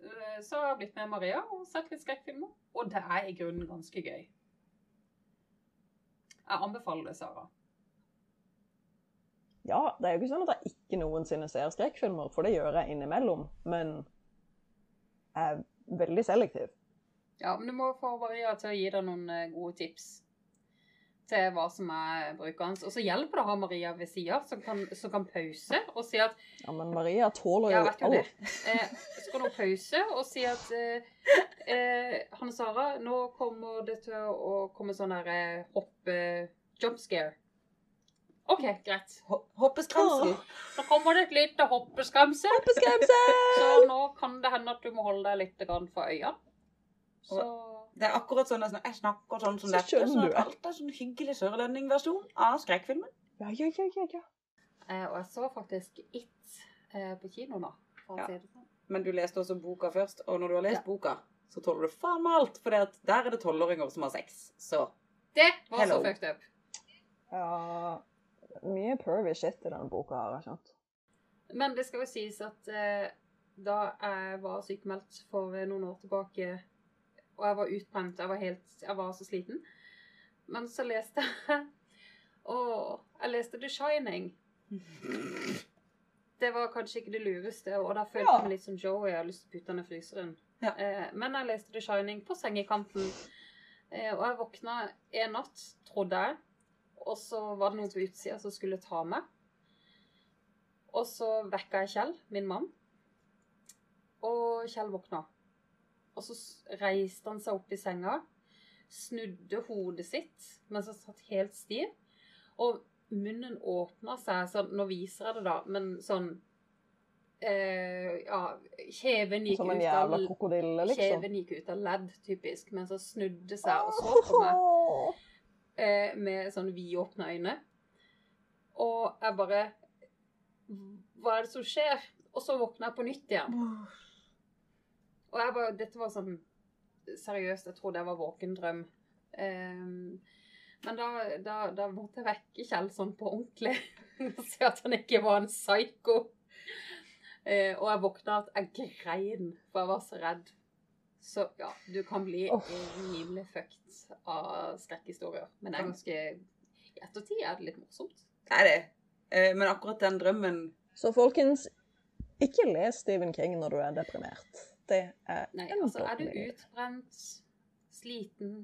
Så så har jeg blitt med Maria og sett litt skrekkfilmer. Og det er i grunnen ganske gøy. Jeg anbefaler det, Sara. Ja, det er jo ikke sånn at jeg ikke noensinne ser skrekkfilmer, for det gjør jeg innimellom. Men jeg er veldig selektiv. Ja, men du må få Maria til å gi deg noen eh, gode tips til hva som er hans. Og så hjelper det å ha Maria ved sida, som, kan- som kan pause og si at Ja, Men Maria tåler jo alt. Eh, så kan hun pause og si at eh, eh, Hanne Sara, nå kommer det til å komme sånn der eh, hoppe jump scare. OK, greit. Ho- Hoppeskremsel. Nå kommer det et lite hoppeskremsel. Hoppeskremsel! Så nå kan det hende at du må holde deg litt grann for øynene. Så Det er akkurat sånn at jeg snakker sånn som Så dette. Sånn at alt er sånn hyggelig sørlendingversjon av skrekkfilmen. Ja, ja, ja, ja, ja. eh, Og jeg så faktisk It eh, på kino nå. For Ja. si det sånn. Men du leste også boka først, og når du har lest Ja. boka, så tåler du faen meg alt. For der er det tolvåringer som har sex. Så Det var Hello. så fucked up. ja mye pervy shit i denne boka, har jeg skjønt. Men det skal jo sies at eh, da jeg var sykemeldt for noen år tilbake, og jeg var utbrent, jeg var, helt, jeg var så sliten, men så leste jeg Å, jeg leste The Shining. Det var kanskje ikke det lureste, og da følte Ja. jeg meg litt som Joey. Jeg har lyst til å putte den i fryseren. Ja. Eh, men jeg leste The Shining på sengekanten, eh, og jeg våkna en natt, trodde jeg, og så var det noen på utsida som skulle ta meg. Og så vekka jeg Kjell, min mann. Og Kjell våkna. Og så reiste han seg opp i senga, snudde hodet sitt mens han satt helt stiv. Og munnen åpna seg sånn Nå viser jeg det, da, men sånn eh, Ja, kjeven gikk sånn ut av liksom. Kjeven gikk ut av ledd, typisk, mens han snudde seg og så på meg eh, med sånn vidåpne øyne. Og jeg bare Hva er det som skjer? Og så våkna jeg på nytt igjen. Og jeg bare Dette var sånn Seriøst, jeg trodde jeg var våkendrøm. Um, men da, da, da måtte jeg vekke Kjell sånn på ordentlig. Og si at han ikke var en psyko. Eh, og jeg våkna at jeg grein, for jeg var så redd. Så ja, du kan bli Uff. rimelig fucked av skrekkhistorier. Men det er ganske I ettertid er det litt morsomt. Det er det. Eh, Men akkurat den drømmen Så folkens, ikke les Stephen King når du er deprimert. Det er Nei, en altså er du utbrent, sliten,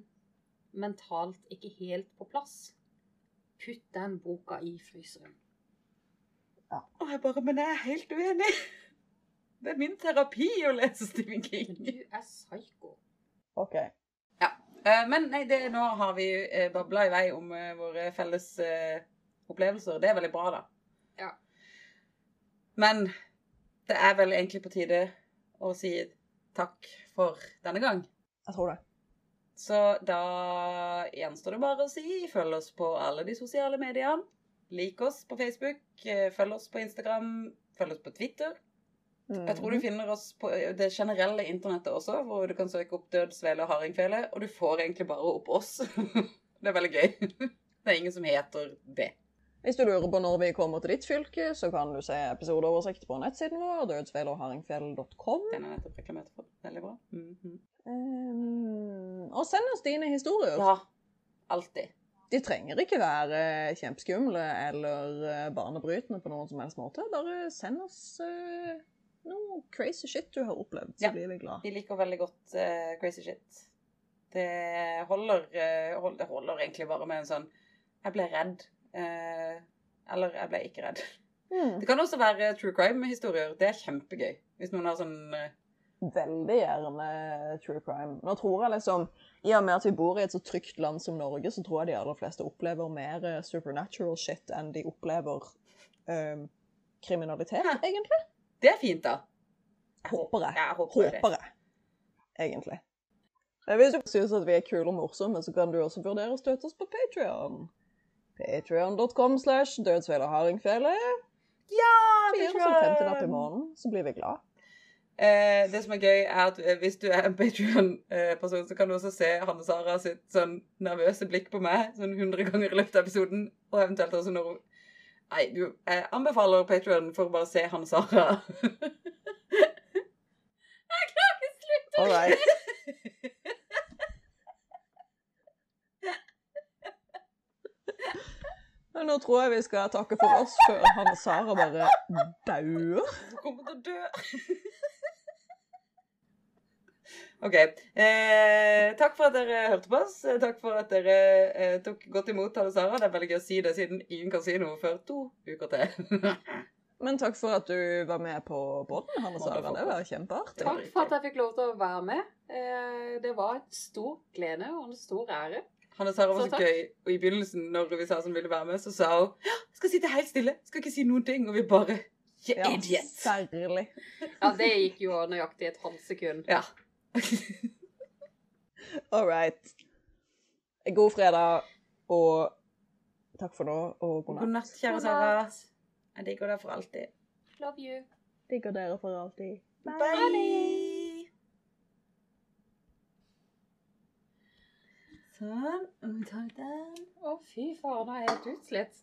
mentalt ikke helt på plass, putt den boka i fryseren. Og jeg bare Men jeg er helt uenig. Det er min terapi å lese Stephen King. Men du er psyko. OK. Ja. Men nei, det, nå har vi uh, babla i vei om eh, våre felles eh, opplevelser. Det er veldig bra, da. Ja. Men det er vel egentlig på tide å si takk for denne gang. Jeg tror det. Så da gjenstår det bare å si følg oss på alle de sosiale mediene. Lik oss på Facebook, eh, følg oss på Instagram, følg oss på Twitter. Jeg tror du Mhm. finner oss på eh, det generelle internettet også, hvor du kan søke opp Dødsvele og hardingfele, og du får egentlig bare opp oss. det er veldig gøy. Det er ingen som heter det. Hvis du lurer på når vi kommer til ditt fylke, så kan du se episodeoversikt på nettsiden vår, dødsfjellogharingfjell.com. Den er nettopp reklamert for. Veldig bra. Mhm. Um, og send oss dine historier. Ja. Alltid. De trenger ikke være kjempeskumle eller barnebrytende på noen som helst måte. Bare send oss uh, noe crazy shit du har opplevd, så Ja. blir vi glad. Vi liker veldig godt uh, crazy shit. Det holder, uh, hold, det holder egentlig bare med en sånn Jeg ble redd. Eh, eller jeg ble ikke redd. Mm. Det kan også være true crime-historier. Det er kjempegøy. Hvis noen har sånn eh, Veldig gjerne true crime. Nå tror jeg liksom, I og med at vi bor i et så trygt land som Norge, så tror jeg de aller fleste opplever mer eh, supernatural shit enn de opplever eh, kriminalitet, Hæ. egentlig. Det er fint, da. Håper jeg. Jeg håper. Håper jeg. Egentlig. Hvis du syns at vi er kule og morsomme, så kan du også vurdere å støtte oss på Patrion. Patreon.com slash dødsfele og hardingfele. Ja, Gi oss en femtilapp i så blir vi glad. Eh, det som er gøy, er at eh, hvis du er en Patreon-person, så kan du også se Hanne Sara sitt sånn nervøse blikk på meg sånn 100 ganger i løpet av episoden. Og eventuelt også når hun Nei, du jeg anbefaler Patreon for å bare se Hanne Sara. Jeg All right. Men Nå tror jeg vi skal takke for oss før han og Sara bare dauer. Hun kommer til å dø. OK. Eh, takk for at dere hørte på oss. Takk for at dere eh, tok godt imot Hanne Sara. Det er veldig gøy å si det, siden ingen kan si noe før to uker til. Men takk for at du var med på båten, Hanne Sara. Det var kjempeartig. Takk for at jeg fikk lov til å være med. Eh, Det var et stor glede og en stor ære. Hanne Sara var Så så gøy, og i begynnelsen når vi sa som ville være med, så sa hun ja, skal sitte helt stille, skal ikke si noen ting, og vi bare Ja, idiot. særlig. Ja, det gikk jo nøyaktig et halvt sekund. Ja. All right. God fredag, og takk for nå, og god God natt. natt, kjære Sara. Jeg digger deg for alltid. Love you. Digger dere for alltid. Bye. Sånn. og vi tar den. Å, fy faen, nå er jeg helt utslitt.